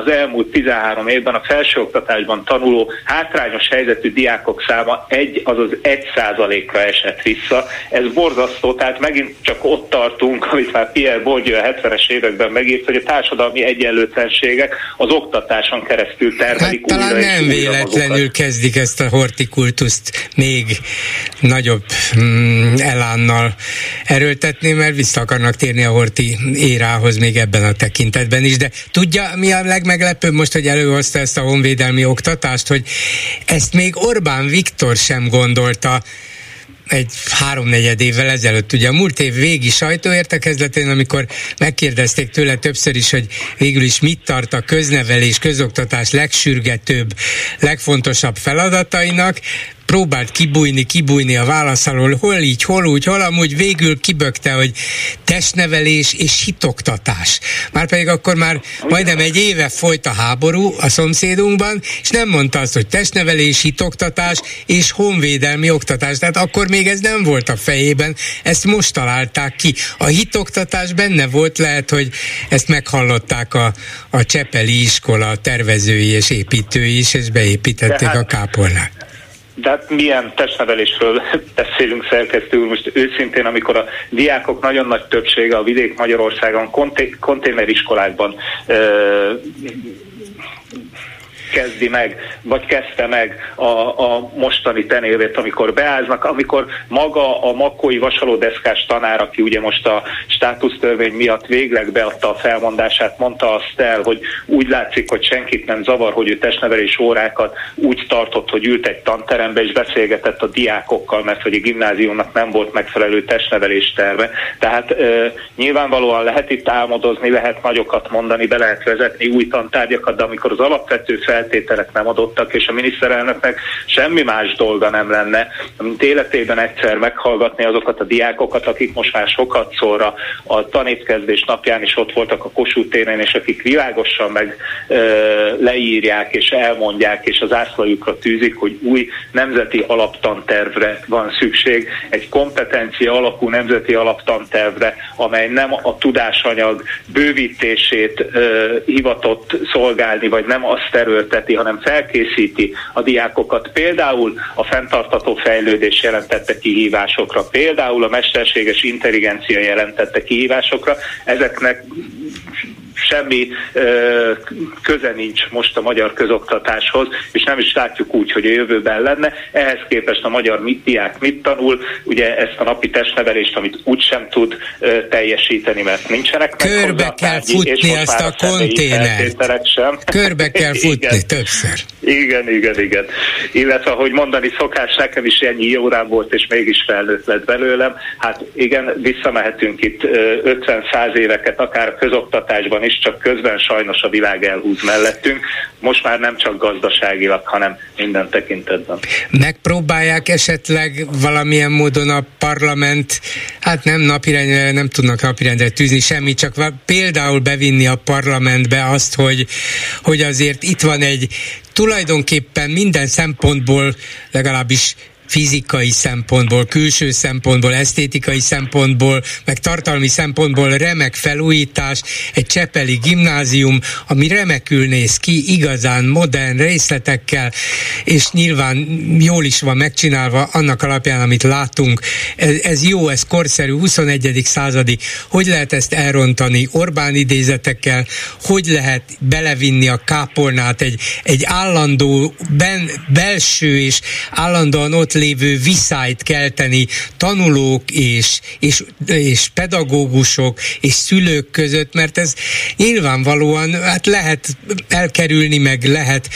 az elmúlt 13 évben a felsőoktatásban tanuló hátrányos helyzetű diákok száma egy, azaz egy százalékra esett vissza. Ez borzasztó, tehát megint csak ott tartunk, amit már Pierre Bourdieu 2000-es években megírt, hogy a társadalmi egyenlőtlenségek az oktatáson keresztül termelik hát, újra talán nem véletlenül kezdik ezt a hortikultuszt még nagyobb mm, elánnal erőltetni, mert vissza akarnak térni a horti érához még ebben a tekintetben is, de tudja mi a legmeglepőbb most, hogy előhozta ezt a honvédelmi oktatást, hogy ezt még Orbán Viktor sem gondolta egy háromnegyed évvel ezelőtt, ugye a múlt év végi sajtóértekezletén, amikor megkérdezték tőle többször is, hogy végül is mit tart a köznevelés, közoktatás legsürgetőbb, legfontosabb feladatainak, próbált kibújni, kibújni a válasz alól, hol így, hol úgy, hol amúgy végül kibökte, hogy testnevelés és hitoktatás. Márpedig akkor már majdnem egy éve folyt a háború a szomszédunkban, és nem mondta azt, hogy testnevelés, hitoktatás és honvédelmi oktatás. Tehát akkor még ez nem volt a fejében, ezt most találták ki. A hitoktatás benne volt, lehet, hogy ezt meghallották a, a Csepeli iskola tervezői és építői is, és beépítették hát, a kápolnát. De hát milyen testnevelésről beszélünk szerkesztő úr, most őszintén, amikor a diákok nagyon nagy többsége a vidék Magyarországon konté- konténeriskolákban kezdi meg, vagy kezdte meg a, a mostani tenévét, amikor beáznak, amikor maga a makói vasalódeszkás tanár, aki ugye most a státusztörvény miatt végleg beadta a felmondását, mondta azt el, hogy úgy látszik, hogy senkit nem zavar, hogy ő testnevelés órákat úgy tartott, hogy ült egy tanterembe és beszélgetett a diákokkal, mert hogy a gimnáziumnak nem volt megfelelő testnevelés terve. Tehát e, nyilvánvalóan lehet itt álmodozni, lehet nagyokat mondani, be lehet vezetni új tantárgyakat, de amikor az alapvető fel feltételek nem adottak, és a miniszterelnöknek semmi más dolga nem lenne, mint életében egyszer meghallgatni azokat a diákokat, akik most már sokat szóra a tanévkezdés napján is ott voltak a Kossuth téren, és akik világosan meg ö, leírják és elmondják, és az ászlajukra tűzik, hogy új nemzeti alaptantervre van szükség, egy kompetencia alapú nemzeti alaptantervre, amely nem a tudásanyag bővítését ö, hivatott szolgálni, vagy nem azt erőlt erőlteti, hanem felkészíti a diákokat. Például a fenntartató fejlődés jelentette kihívásokra, például a mesterséges intelligencia jelentette kihívásokra, ezeknek semmi köze nincs most a magyar közoktatáshoz, és nem is látjuk úgy, hogy a jövőben lenne. Ehhez képest a magyar mit diák mit tanul, ugye ezt a napi testnevelést, amit úgy sem tud teljesíteni, mert nincsenek meg Körbe kell tárgyi, futni ezt a, konténert. Sem. Körbe kell futni többször. Igen, igen, igen. Illetve, hogy mondani szokás, nekem is ennyi órám volt, és mégis felnőtt lett belőlem. Hát igen, visszamehetünk itt 50-100 éveket, akár közoktatásban is, csak közben sajnos a világ elhúz mellettünk. Most már nem csak gazdaságilag, hanem minden tekintetben. Megpróbálják esetleg valamilyen módon a parlament, hát nem napirendre, nem tudnak napirendre tűzni semmi, csak például bevinni a parlamentbe azt, hogy, hogy azért itt van egy tulajdonképpen minden szempontból legalábbis fizikai szempontból, külső szempontból, esztétikai szempontból, meg tartalmi szempontból remek felújítás, egy csepeli gimnázium, ami remekül néz ki, igazán modern részletekkel, és nyilván jól is van megcsinálva annak alapján, amit látunk. Ez, ez jó, ez korszerű, 21. századi. Hogy lehet ezt elrontani Orbán idézetekkel? Hogy lehet belevinni a kápolnát egy, egy állandó ben, belső és állandóan ott lévő viszályt kelteni tanulók és, és, és pedagógusok és szülők között, mert ez nyilvánvalóan hát lehet elkerülni, meg lehet,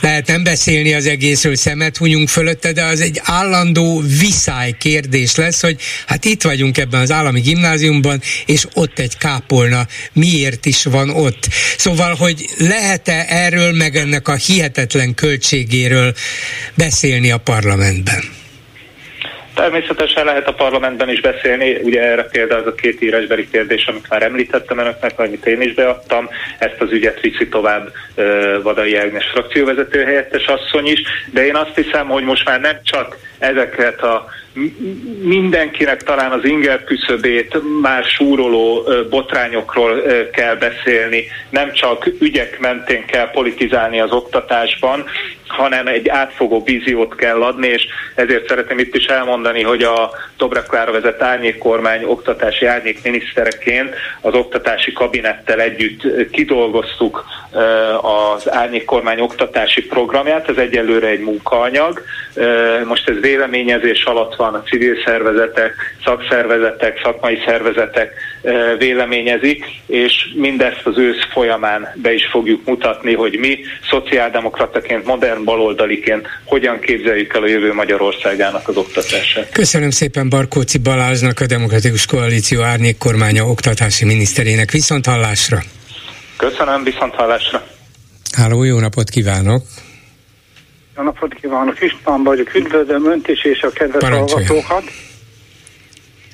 lehet nem beszélni az egészről, szemet hunyunk fölötte, de az egy állandó viszály kérdés lesz, hogy hát itt vagyunk ebben az állami gimnáziumban, és ott egy kápolna, miért is van ott. Szóval, hogy lehet-e erről, meg ennek a hihetetlen költségéről beszélni a parlamentben? Természetesen lehet a parlamentben is beszélni, ugye erre például az a két írásbeli kérdés, amit már említettem önöknek, amit én is beadtam, ezt az ügyet viszi tovább Vadai Ágnes frakcióvezető helyettes asszony is, de én azt hiszem, hogy most már nem csak ezeket a mindenkinek talán az inger küszöbét már súroló botrányokról kell beszélni, nem csak ügyek mentén kell politizálni az oktatásban, hanem egy átfogó víziót kell adni, és ezért szeretném itt is elmondani, hogy a Dobrev Klára vezet árnyékkormány oktatási árnyékminisztereként az oktatási kabinettel együtt kidolgoztuk az árnyékkormány oktatási programját, ez egyelőre egy munkaanyag, most ez véleményezés alatt van, a civil szervezetek, szakszervezetek, szakmai szervezetek véleményezik, és mindezt az ősz folyamán be is fogjuk mutatni, hogy mi szociáldemokrataként, modern baloldaliként hogyan képzeljük el a jövő Magyarországának az oktatását. Köszönöm szépen Barkóci Balázsnak, a Demokratikus Koalíció árnyék kormánya oktatási miniszterének. Viszont hallásra! Köszönöm, viszont hallásra! Háló, jó napot kívánok! Jó napot kívánok, István vagyok, üdvözlöm Önt is és a kedves hallgatókat.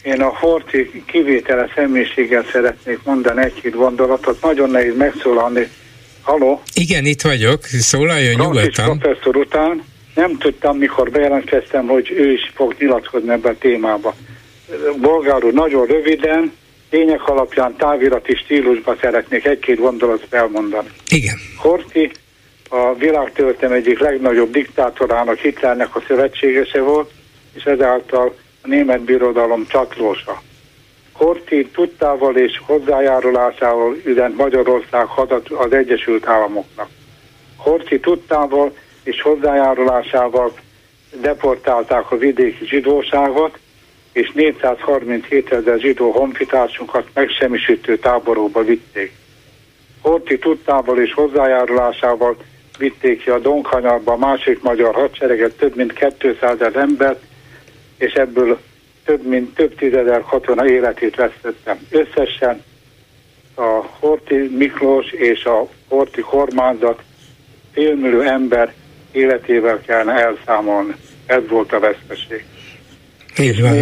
Én a Horti kivétele személyiséggel szeretnék mondani egy-két gondolatot. Nagyon nehéz megszólalni. Haló? Igen, itt vagyok, szólaljon nyugodtan. professzor után nem tudtam, mikor bejelentkeztem, hogy ő is fog nyilatkozni ebben a témában. Bolgár nagyon röviden, lények alapján távirati stílusban szeretnék egy-két gondolatot elmondani. Igen. Horti a világtörténelem egyik legnagyobb diktátorának, Hitlernek a szövetségese volt, és ezáltal német birodalom csatlósa. Horthy tudtával és hozzájárulásával üzent Magyarország hadat az Egyesült Államoknak. Horthy tudtával és hozzájárulásával deportálták a vidéki zsidóságot, és 437 ezer zsidó honfitársunkat megsemmisítő táborokba vitték. Horthy tudtával és hozzájárulásával vitték ki a Donkanyarba a másik magyar hadsereget, több mint 200 ezer embert, és ebből több mint több tízezer katona életét vesztettem. Összesen a Horti Miklós és a Horti kormányzat félmillió ember életével kellene elszámolni. Ez volt a veszteség. Így van.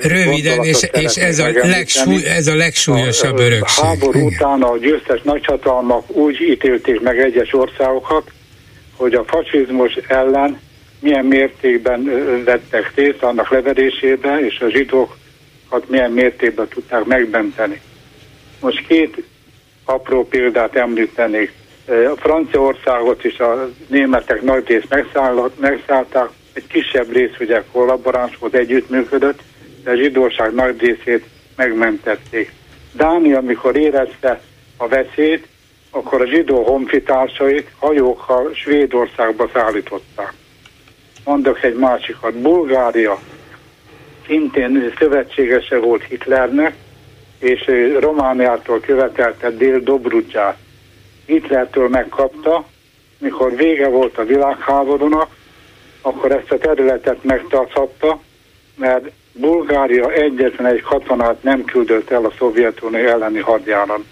Röviden, és, és ez, a legsúly, ez a legsúlyosabb örökség. A háború Igen. után a győztes nagyhatalmak úgy ítélték meg egyes országokat, hogy a fasizmus ellen milyen mértékben vettek részt annak leverésében, és a zsidókat milyen mértékben tudták megmenteni. Most két apró példát említenék. A Franciaországot is a németek nagy részt megszállták, egy kisebb rész ugye kollaboráns volt, együttműködött, de a zsidóság nagy részét megmentették. Dánia, amikor érezte a veszélyt, akkor a zsidó honfitársait hajókkal Svédországba szállították. Mondok egy másikat. Bulgária szintén szövetségese volt Hitlernek, és Romániától követelte Dél Dobrudzsát. Hitlertől megkapta, mikor vége volt a világháborúnak, akkor ezt a területet megtarthatta, mert Bulgária egyetlen egy katonát nem küldött el a Szovjetunió elleni hadjárat.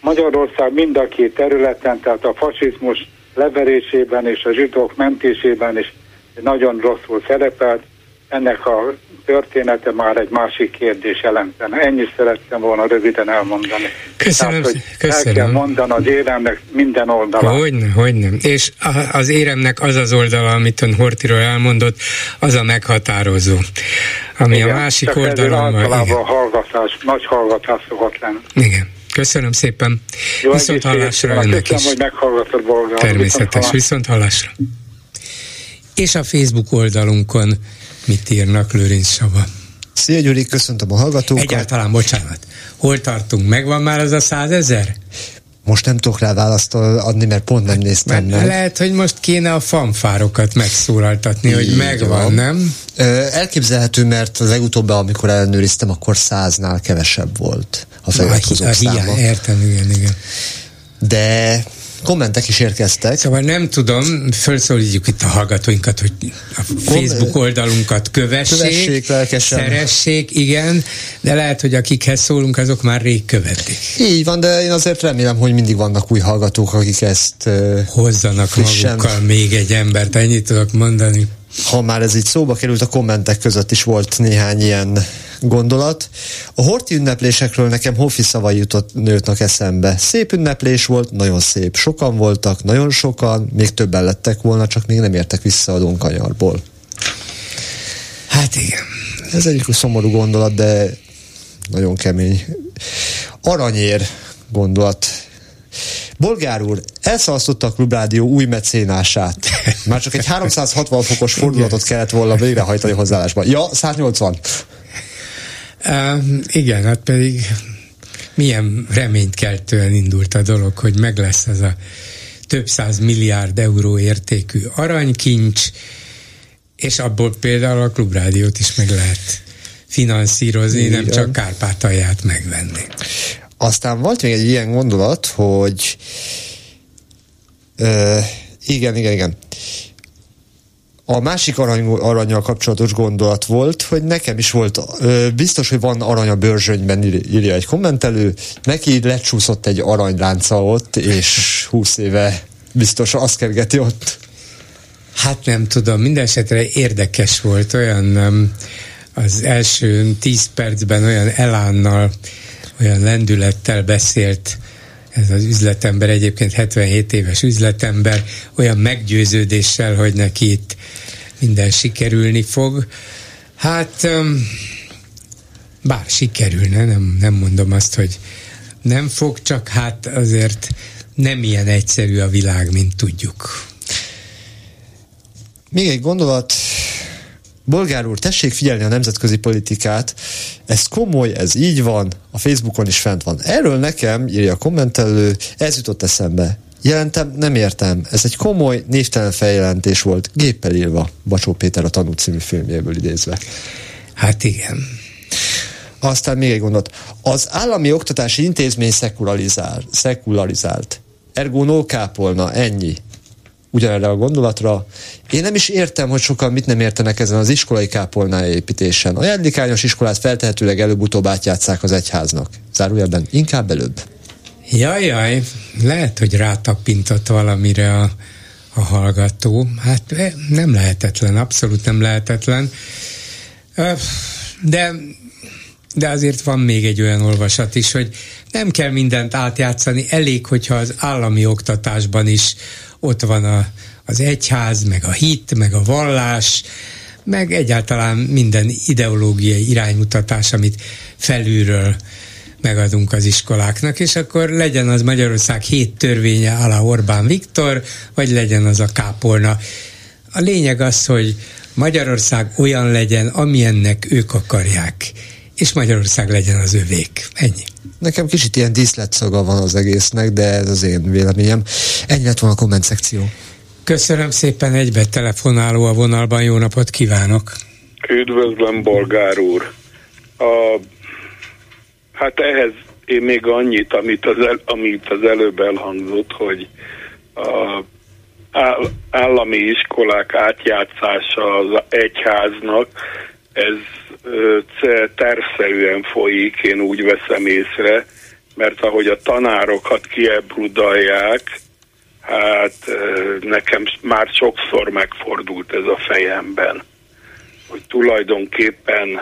Magyarország mind a két területen, tehát a fasizmus leverésében és a zsidók mentésében is nagyon rosszul szerepelt. Ennek a története már egy másik kérdés jelentene. Ennyit szerettem volna röviden elmondani. Köszönöm, Tehát, köszönöm. El kell mondani az éremnek minden oldalát. Hogyne, hogyne. És az éremnek az az oldala, amit ön Hortiról elmondott, az a meghatározó. Ami igen, a másik oldalon... Általában hallgatás, nagy hallgatás szokott lenni. Igen. Köszönöm szépen. Jó viszont hallásra önnek hogy Bolgár. Természetes, viszont hallásra. És a Facebook oldalunkon mit írnak Lőrinc Saba? Szia Gyuri, köszöntöm a hallgatókat. Egyáltalán, bocsánat. Hol tartunk? Megvan már az a százezer? Most nem tudok rá választ adni, mert pont nem néztem mert meg. Lehet, hogy most kéne a fanfárokat megszólaltatni, hogy megvan, van. nem? Elképzelhető, mert az legutóbb, amikor ellenőriztem, akkor száznál kevesebb volt a feliratkozók száma. Értem, igen, igen. De kommentek is érkeztek. Szóval nem tudom, felszólítjuk itt a hallgatóinkat, hogy a Facebook oldalunkat kövessék, kövessék lelkesen. szeressék, igen, de lehet, hogy akikhez szólunk, azok már rég követik. Így van, de én azért remélem, hogy mindig vannak új hallgatók, akik ezt uh, hozzanak frissen. magukkal még egy embert, ennyit tudok mondani. ha már ez így szóba került, a kommentek között is volt néhány ilyen gondolat. A horti ünneplésekről nekem Hofi szavai jutott nőtnek eszembe. Szép ünneplés volt, nagyon szép. Sokan voltak, nagyon sokan, még többen lettek volna, csak még nem értek vissza a Donkanyarból. Hát igen. Ez egy szomorú gondolat, de nagyon kemény. Aranyér gondolat. Bolgár úr, elszalasztotta a Klubrádió új mecénását. Már csak egy 360 fokos fordulatot kellett volna végrehajtani hozzáállásban. Ja, 180. Uh, igen, hát pedig milyen reménykeltően indult a dolog, hogy meg lesz ez a több száz milliárd euró értékű aranykincs, és abból például a klubrádiót is meg lehet finanszírozni, Igen. nem csak Kárpátalját megvenni. Aztán volt még egy ilyen gondolat, hogy uh, igen, igen, igen. A másik arany, aranyal kapcsolatos gondolat volt, hogy nekem is volt, biztos, hogy van arany a bőrzsönyben, írja egy kommentelő, neki lecsúszott egy aranylánca ott, és húsz éve biztos azt kergeti ott. Hát nem tudom, minden esetre érdekes volt, olyan az első tíz percben olyan elánnal, olyan lendülettel beszélt ez az üzletember, egyébként 77 éves üzletember, olyan meggyőződéssel, hogy neki itt minden sikerülni fog. Hát bár sikerülne, nem, nem mondom azt, hogy nem fog, csak hát azért nem ilyen egyszerű a világ, mint tudjuk. Még egy gondolat, Bolgár úr, tessék figyelni a nemzetközi politikát, ez komoly, ez így van, a Facebookon is fent van. Erről nekem, írja a kommentelő, ez jutott eszembe. Jelentem, nem értem. Ez egy komoly, névtelen feljelentés volt, géppel írva, Bacsó Péter a Tanú című filmjéből idézve. Hát igen. Aztán még egy gondot. Az állami oktatási intézmény szekularizált. szekularizált. Ergo no kápolna, ennyi ugyanerre a gondolatra. Én nem is értem, hogy sokan mit nem értenek ezen az iskolai kápolná építésen. A jendikányos iskolát feltehetőleg előbb-utóbb átjátszák az egyháznak. Zárójelben inkább előbb. Jaj, jaj, lehet, hogy rátapintott valamire a, a hallgató. Hát eh, nem lehetetlen, abszolút nem lehetetlen. De, de azért van még egy olyan olvasat is, hogy nem kell mindent átjátszani, elég, hogyha az állami oktatásban is ott van a, az egyház, meg a hit, meg a vallás, meg egyáltalán minden ideológiai iránymutatás, amit felülről megadunk az iskoláknak, és akkor legyen az Magyarország hét törvénye alá Orbán Viktor, vagy legyen az a kápolna. A lényeg az, hogy Magyarország olyan legyen, amilyennek ők akarják, és Magyarország legyen az övék. Ennyi. Nekem kicsit ilyen díszletszaga van az egésznek, de ez az én véleményem. Ennyi lett volna a komment szekció. Köszönöm szépen, egybe telefonáló a vonalban, jó napot kívánok! Üdvözlöm, Bolgár úr! A, hát ehhez én még annyit, amit az, el, amit az előbb elhangzott, hogy a állami iskolák átjátszása az egyháznak, ez tervszerűen folyik, én úgy veszem észre, mert ahogy a tanárokat kiebrudalják, hát nekem már sokszor megfordult ez a fejemben, hogy tulajdonképpen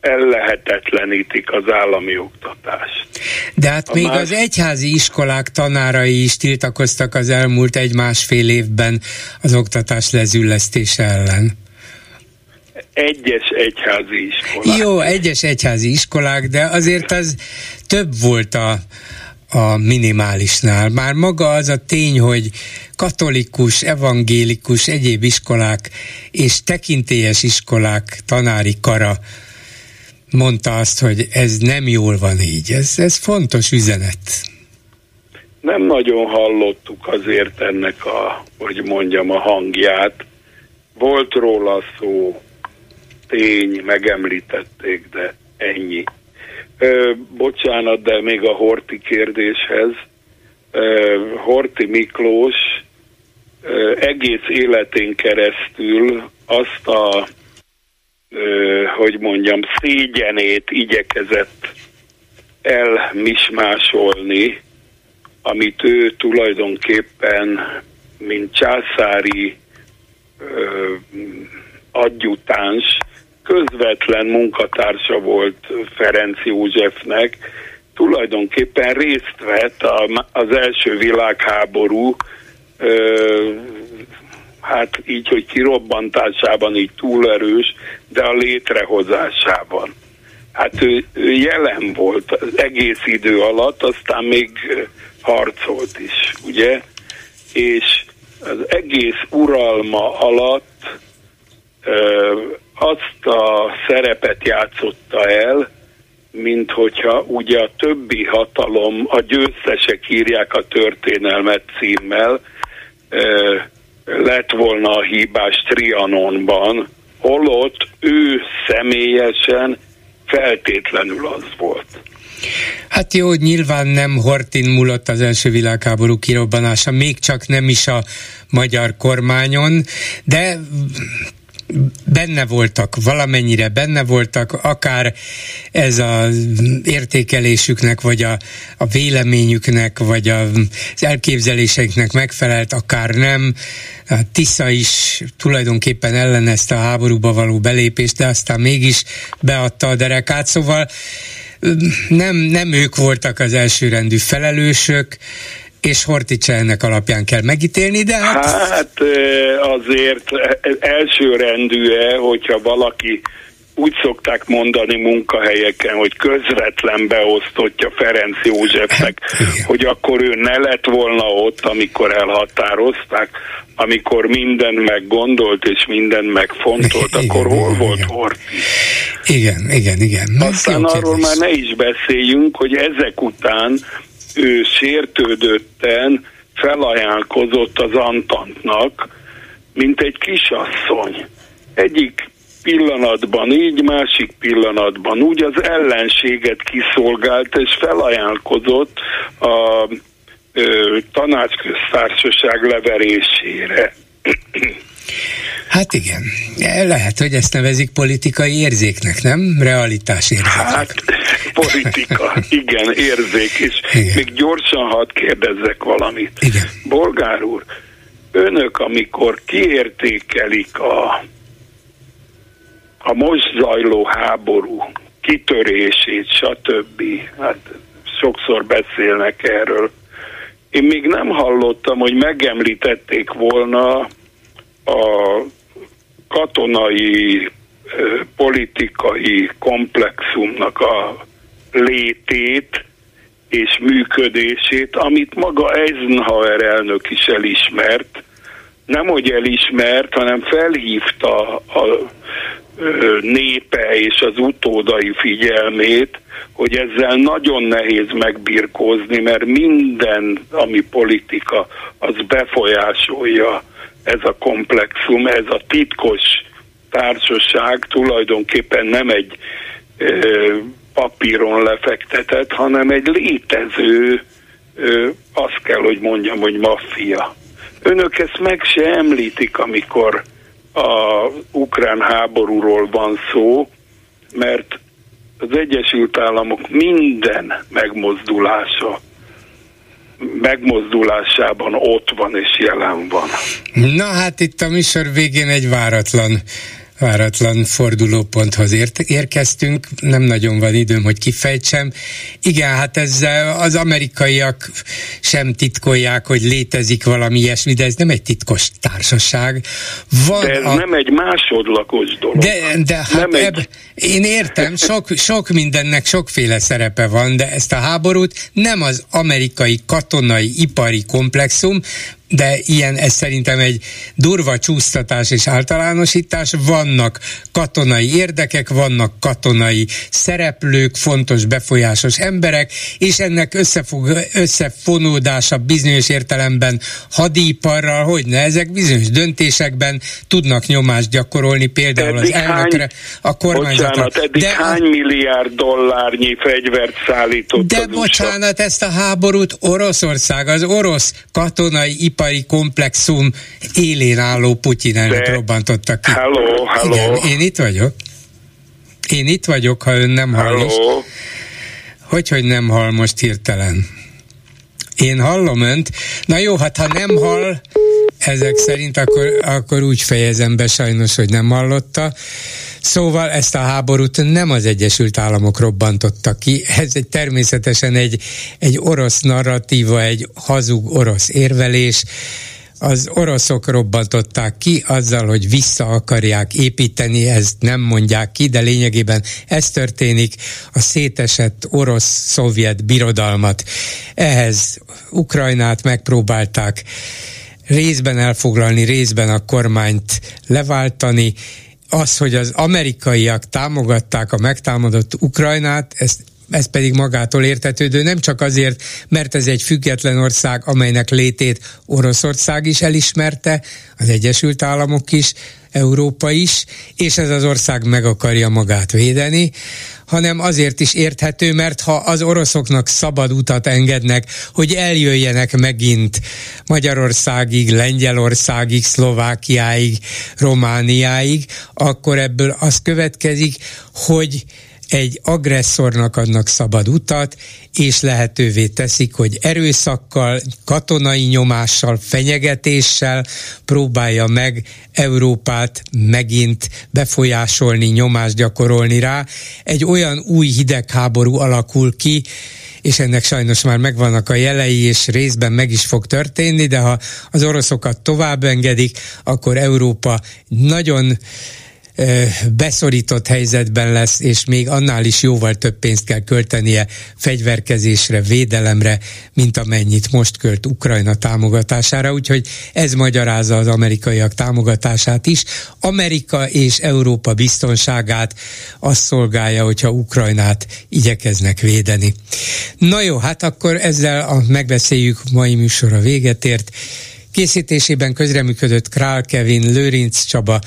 ellehetetlenítik az állami oktatást. De hát a még más... az egyházi iskolák tanárai is tiltakoztak az elmúlt egy-másfél évben az oktatás lezüllesztése ellen egyes egyházi iskolák. Jó, egyes egyházi iskolák, de azért az több volt a, a minimálisnál. Már maga az a tény, hogy katolikus, evangélikus, egyéb iskolák és tekintélyes iskolák tanári kara mondta azt, hogy ez nem jól van így. Ez, ez fontos üzenet. Nem nagyon hallottuk azért ennek a, hogy mondjam, a hangját. Volt róla szó, tény, megemlítették, de ennyi. Ö, bocsánat, de még a Horti kérdéshez. Ö, Horti Miklós ö, egész életén keresztül azt a, ö, hogy mondjam, szégyenét igyekezett elmismásolni, amit ő tulajdonképpen, mint császári adjutáns, közvetlen munkatársa volt Ferenc Józsefnek, tulajdonképpen részt vett az első világháború hát így, hogy kirobbantásában így túl erős, de a létrehozásában. Hát ő, ő jelen volt az egész idő alatt, aztán még harcolt is, ugye? És az egész uralma alatt azt a szerepet játszotta el, mint hogyha ugye a többi hatalom, a győztesek írják a történelmet címmel, lett volna a hibás Trianonban, holott ő személyesen feltétlenül az volt. Hát jó, nyilván nem Hortin múlott az első világháború kirobbanása, még csak nem is a magyar kormányon, de benne voltak, valamennyire benne voltak, akár ez az értékelésüknek, vagy a, a véleményüknek, vagy a, az elképzeléseiknek megfelelt, akár nem. A Tisza is tulajdonképpen ellenezte a háborúba való belépést, de aztán mégis beadta a derekát, szóval nem, nem ők voltak az elsőrendű felelősök, és Horticsa ennek alapján kell megítélni, de hát... Hát azért elsőrendű-e, hogyha valaki úgy szokták mondani munkahelyeken, hogy közvetlen beosztottja Ferenc Józsefnek, hát, hogy akkor ő ne lett volna ott, amikor elhatározták, amikor minden meggondolt és minden megfontolt, igen, akkor igen, hol igen, volt Horti? Igen, igen, igen. Aztán arról már ne is beszéljünk, hogy ezek után ő sértődötten felajánlkozott az Antantnak, mint egy kisasszony. Egyik pillanatban így, másik pillanatban úgy az ellenséget kiszolgált és felajánlkozott a ö, tanácsköztársaság leverésére. Hát igen, lehet, hogy ezt nevezik politikai érzéknek, nem? Realitás érzéknek. Hát, politika, igen, érzék, és igen. még gyorsan hadd kérdezzek valamit. Igen. Bolgár úr, önök, amikor kiértékelik a, a most zajló háború kitörését, stb., hát sokszor beszélnek erről, én még nem hallottam, hogy megemlítették volna a katonai politikai komplexumnak a létét és működését, amit maga Eisenhower elnök is elismert, nem hogy elismert, hanem felhívta a népe és az utódai figyelmét, hogy ezzel nagyon nehéz megbirkózni, mert minden, ami politika, az befolyásolja ez a komplexum, ez a titkos társaság tulajdonképpen nem egy ö, papíron lefektetett, hanem egy létező, ö, azt kell, hogy mondjam, hogy maffia. Önök ezt meg se említik, amikor a ukrán háborúról van szó, mert az Egyesült Államok minden megmozdulása megmozdulásában ott van és jelen van. Na hát itt a műsor végén egy váratlan váratlan fordulóponthoz ért, érkeztünk, nem nagyon van időm, hogy kifejtsem. Igen, hát ez az amerikaiak sem titkolják, hogy létezik valami ilyesmi, de ez nem egy titkos társaság. Van de ez a... nem egy másodlagos dolog. De, de hát nem eb... egy... én értem, sok, sok mindennek sokféle szerepe van, de ezt a háborút nem az amerikai katonai ipari komplexum, de ilyen, ez szerintem egy durva csúsztatás és általánosítás. Vannak katonai érdekek, vannak katonai szereplők, fontos, befolyásos emberek, és ennek összefog, összefonódása bizonyos értelemben hadiparral, hogy ne, ezek bizonyos döntésekben tudnak nyomást gyakorolni, például eddig az elnökre, a kormányzatra. Bocsánat, eddig de hány milliárd dollárnyi fegyvert szállított De bocsánat, ezt a háborút Oroszország, az orosz katonai ipar ipari komplexum élén álló Putyin elnök robbantotta ki. Hello, hello. Igen, én itt vagyok. Én itt vagyok, ha ön nem hall most. Hogy, hogy nem hall most hirtelen? Én hallom önt. Na jó, hát ha nem hall, ezek szerint, akkor, akkor úgy fejezem be sajnos, hogy nem hallotta. Szóval ezt a háborút nem az Egyesült Államok robbantotta ki, ez egy természetesen egy, egy orosz narratíva, egy hazug orosz érvelés, az oroszok robbantották ki azzal, hogy vissza akarják építeni, ezt nem mondják ki, de lényegében ez történik, a szétesett orosz-szovjet birodalmat. Ehhez Ukrajnát megpróbálták részben elfoglalni, részben a kormányt leváltani, az, hogy az amerikaiak támogatták a megtámadott Ukrajnát, ezt ez pedig magától értetődő, nem csak azért, mert ez egy független ország, amelynek létét Oroszország is elismerte, az Egyesült Államok is, Európa is, és ez az ország meg akarja magát védeni, hanem azért is érthető, mert ha az oroszoknak szabad utat engednek, hogy eljöjjenek megint Magyarországig, Lengyelországig, Szlovákiáig, Romániáig, akkor ebből az következik, hogy egy agresszornak adnak szabad utat, és lehetővé teszik, hogy erőszakkal, katonai nyomással, fenyegetéssel próbálja meg Európát megint befolyásolni, nyomást gyakorolni rá. Egy olyan új hidegháború alakul ki, és ennek sajnos már megvannak a jelei, és részben meg is fog történni, de ha az oroszokat tovább engedik, akkor Európa nagyon beszorított helyzetben lesz, és még annál is jóval több pénzt kell költenie fegyverkezésre, védelemre, mint amennyit most költ Ukrajna támogatására, úgyhogy ez magyarázza az amerikaiak támogatását is. Amerika és Európa biztonságát azt szolgálja, hogyha Ukrajnát igyekeznek védeni. Na jó, hát akkor ezzel a megbeszéljük mai műsora véget ért. Készítésében közreműködött Král Kevin, Lőrinc Csaba,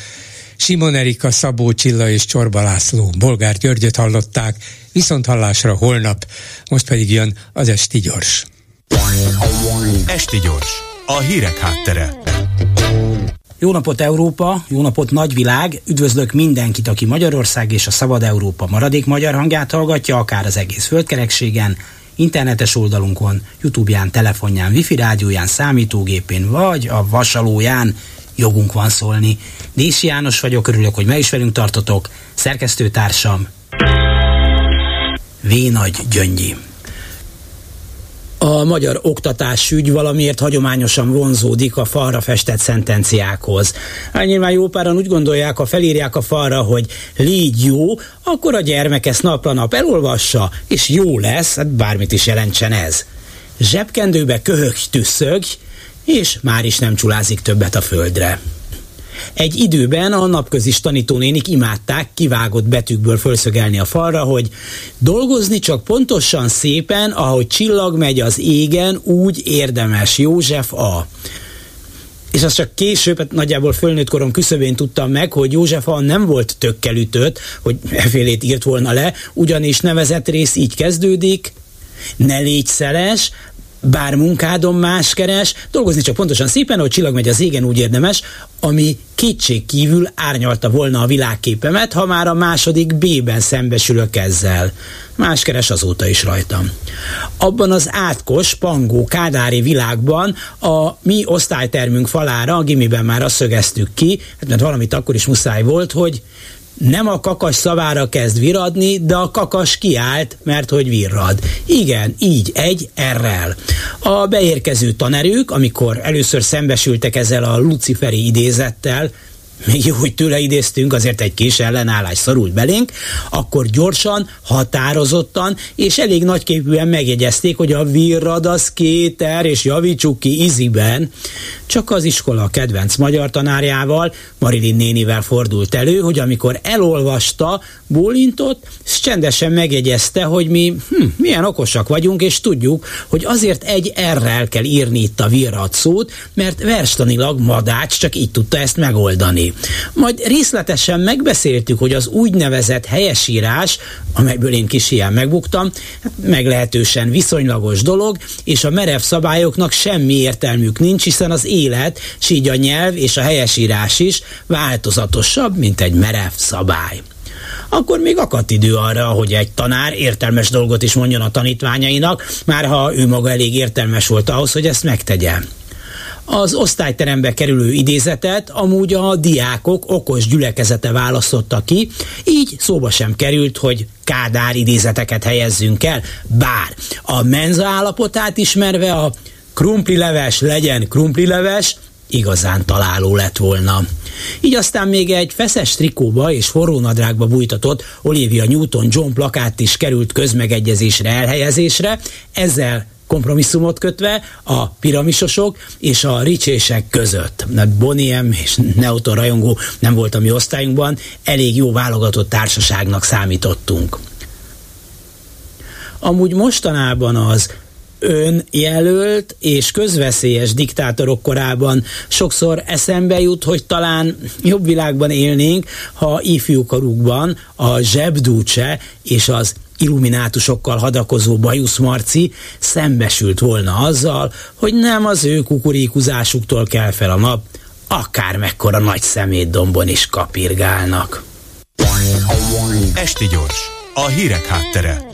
Simon Erika, Szabó Csilla és Csorba László, Bolgár Györgyöt hallották, viszont hallásra holnap, most pedig jön az Esti Gyors. Esti Gyors, a hírek háttere. Jó napot Európa, jó napot nagyvilág, üdvözlök mindenkit, aki Magyarország és a Szabad Európa maradék magyar hangját hallgatja, akár az egész földkerekségen, internetes oldalunkon, Youtube-ján, telefonján, wifi rádióján, számítógépén vagy a vasalóján jogunk van szólni. Dési János vagyok, örülök, hogy meg is velünk tartotok. Szerkesztőtársam V. Nagy Gyöngyi. A magyar oktatásügy valamiért hagyományosan vonzódik a falra festett szentenciákhoz. Hát nyilván jó páran úgy gondolják, ha felírják a falra, hogy légy jó, akkor a gyermek ezt napra nap elolvassa, és jó lesz, hát bármit is jelentsen ez. Zsebkendőbe köhög tüsszög, és már is nem csulázik többet a földre. Egy időben a napközis tanítónénik imádták kivágott betűkből fölszögelni a falra, hogy dolgozni csak pontosan szépen, ahogy csillag megy az égen, úgy érdemes József A. És azt csak később, hát nagyjából fölnőtt korom küszöbén tudtam meg, hogy József A nem volt tökkel ütött, hogy efélét írt volna le, ugyanis nevezett rész így kezdődik, ne légy szeles, bár munkádon más keres, dolgozni csak pontosan szépen, hogy csillag megy az égen, úgy érdemes, ami kétség kívül árnyalta volna a világképemet, ha már a második B-ben szembesülök ezzel. Más keres azóta is rajtam. Abban az átkos, pangó, kádári világban a mi osztálytermünk falára, a gimiben már azt szögeztük ki, hát mert valamit akkor is muszáj volt, hogy nem a kakas szavára kezd viradni, de a kakas kiállt, mert hogy virrad. Igen, így, egy errel. A beérkező tanerők, amikor először szembesültek ezzel a luciferi idézettel, még jó, hogy tőle idéztünk, azért egy kis ellenállás szorult belénk, akkor gyorsan, határozottan és elég nagyképűen megjegyezték, hogy a virrad az kéter, és javítsuk ki iziben. Csak az iskola kedvenc magyar tanárjával, Marilyn nénivel fordult elő, hogy amikor elolvasta, bólintott, és csendesen megjegyezte, hogy mi hm, milyen okosak vagyunk, és tudjuk, hogy azért egy errel kell írni itt a virrad szót, mert verstanilag madács csak így tudta ezt megoldani. Majd részletesen megbeszéltük, hogy az úgynevezett helyesírás, amelyből én kis ilyen megbuktam, hát meglehetősen viszonylagos dolog, és a merev szabályoknak semmi értelmük nincs, hiszen az élet, s így a nyelv és a helyesírás is változatosabb, mint egy merev szabály akkor még akadt idő arra, hogy egy tanár értelmes dolgot is mondjon a tanítványainak, már ha ő maga elég értelmes volt ahhoz, hogy ezt megtegye. Az osztályterembe kerülő idézetet amúgy a diákok okos gyülekezete választotta ki, így szóba sem került, hogy Kádár idézeteket helyezzünk el, bár a menza állapotát ismerve a krumplileves legyen krumplileves, igazán találó lett volna. Így aztán még egy feszes trikóba és forrónadrágba bújtatott Olivia Newton-John plakát is került közmegegyezésre elhelyezésre, ezzel kompromisszumot kötve a piramisosok és a ricsések között. Boniem és Neoton rajongó nem volt a mi osztályunkban, elég jó válogatott társaságnak számítottunk. Amúgy mostanában az önjelölt és közveszélyes diktátorok korában sokszor eszembe jut, hogy talán jobb világban élnénk, ha ifjúkorukban a zsebdúcse és az illuminátusokkal hadakozó Bajusz Marci szembesült volna azzal, hogy nem az ő kukurékuzásuktól kell fel a nap, akár mekkora nagy szemétdombon is kapirgálnak. Esti gyors, a hírek háttere.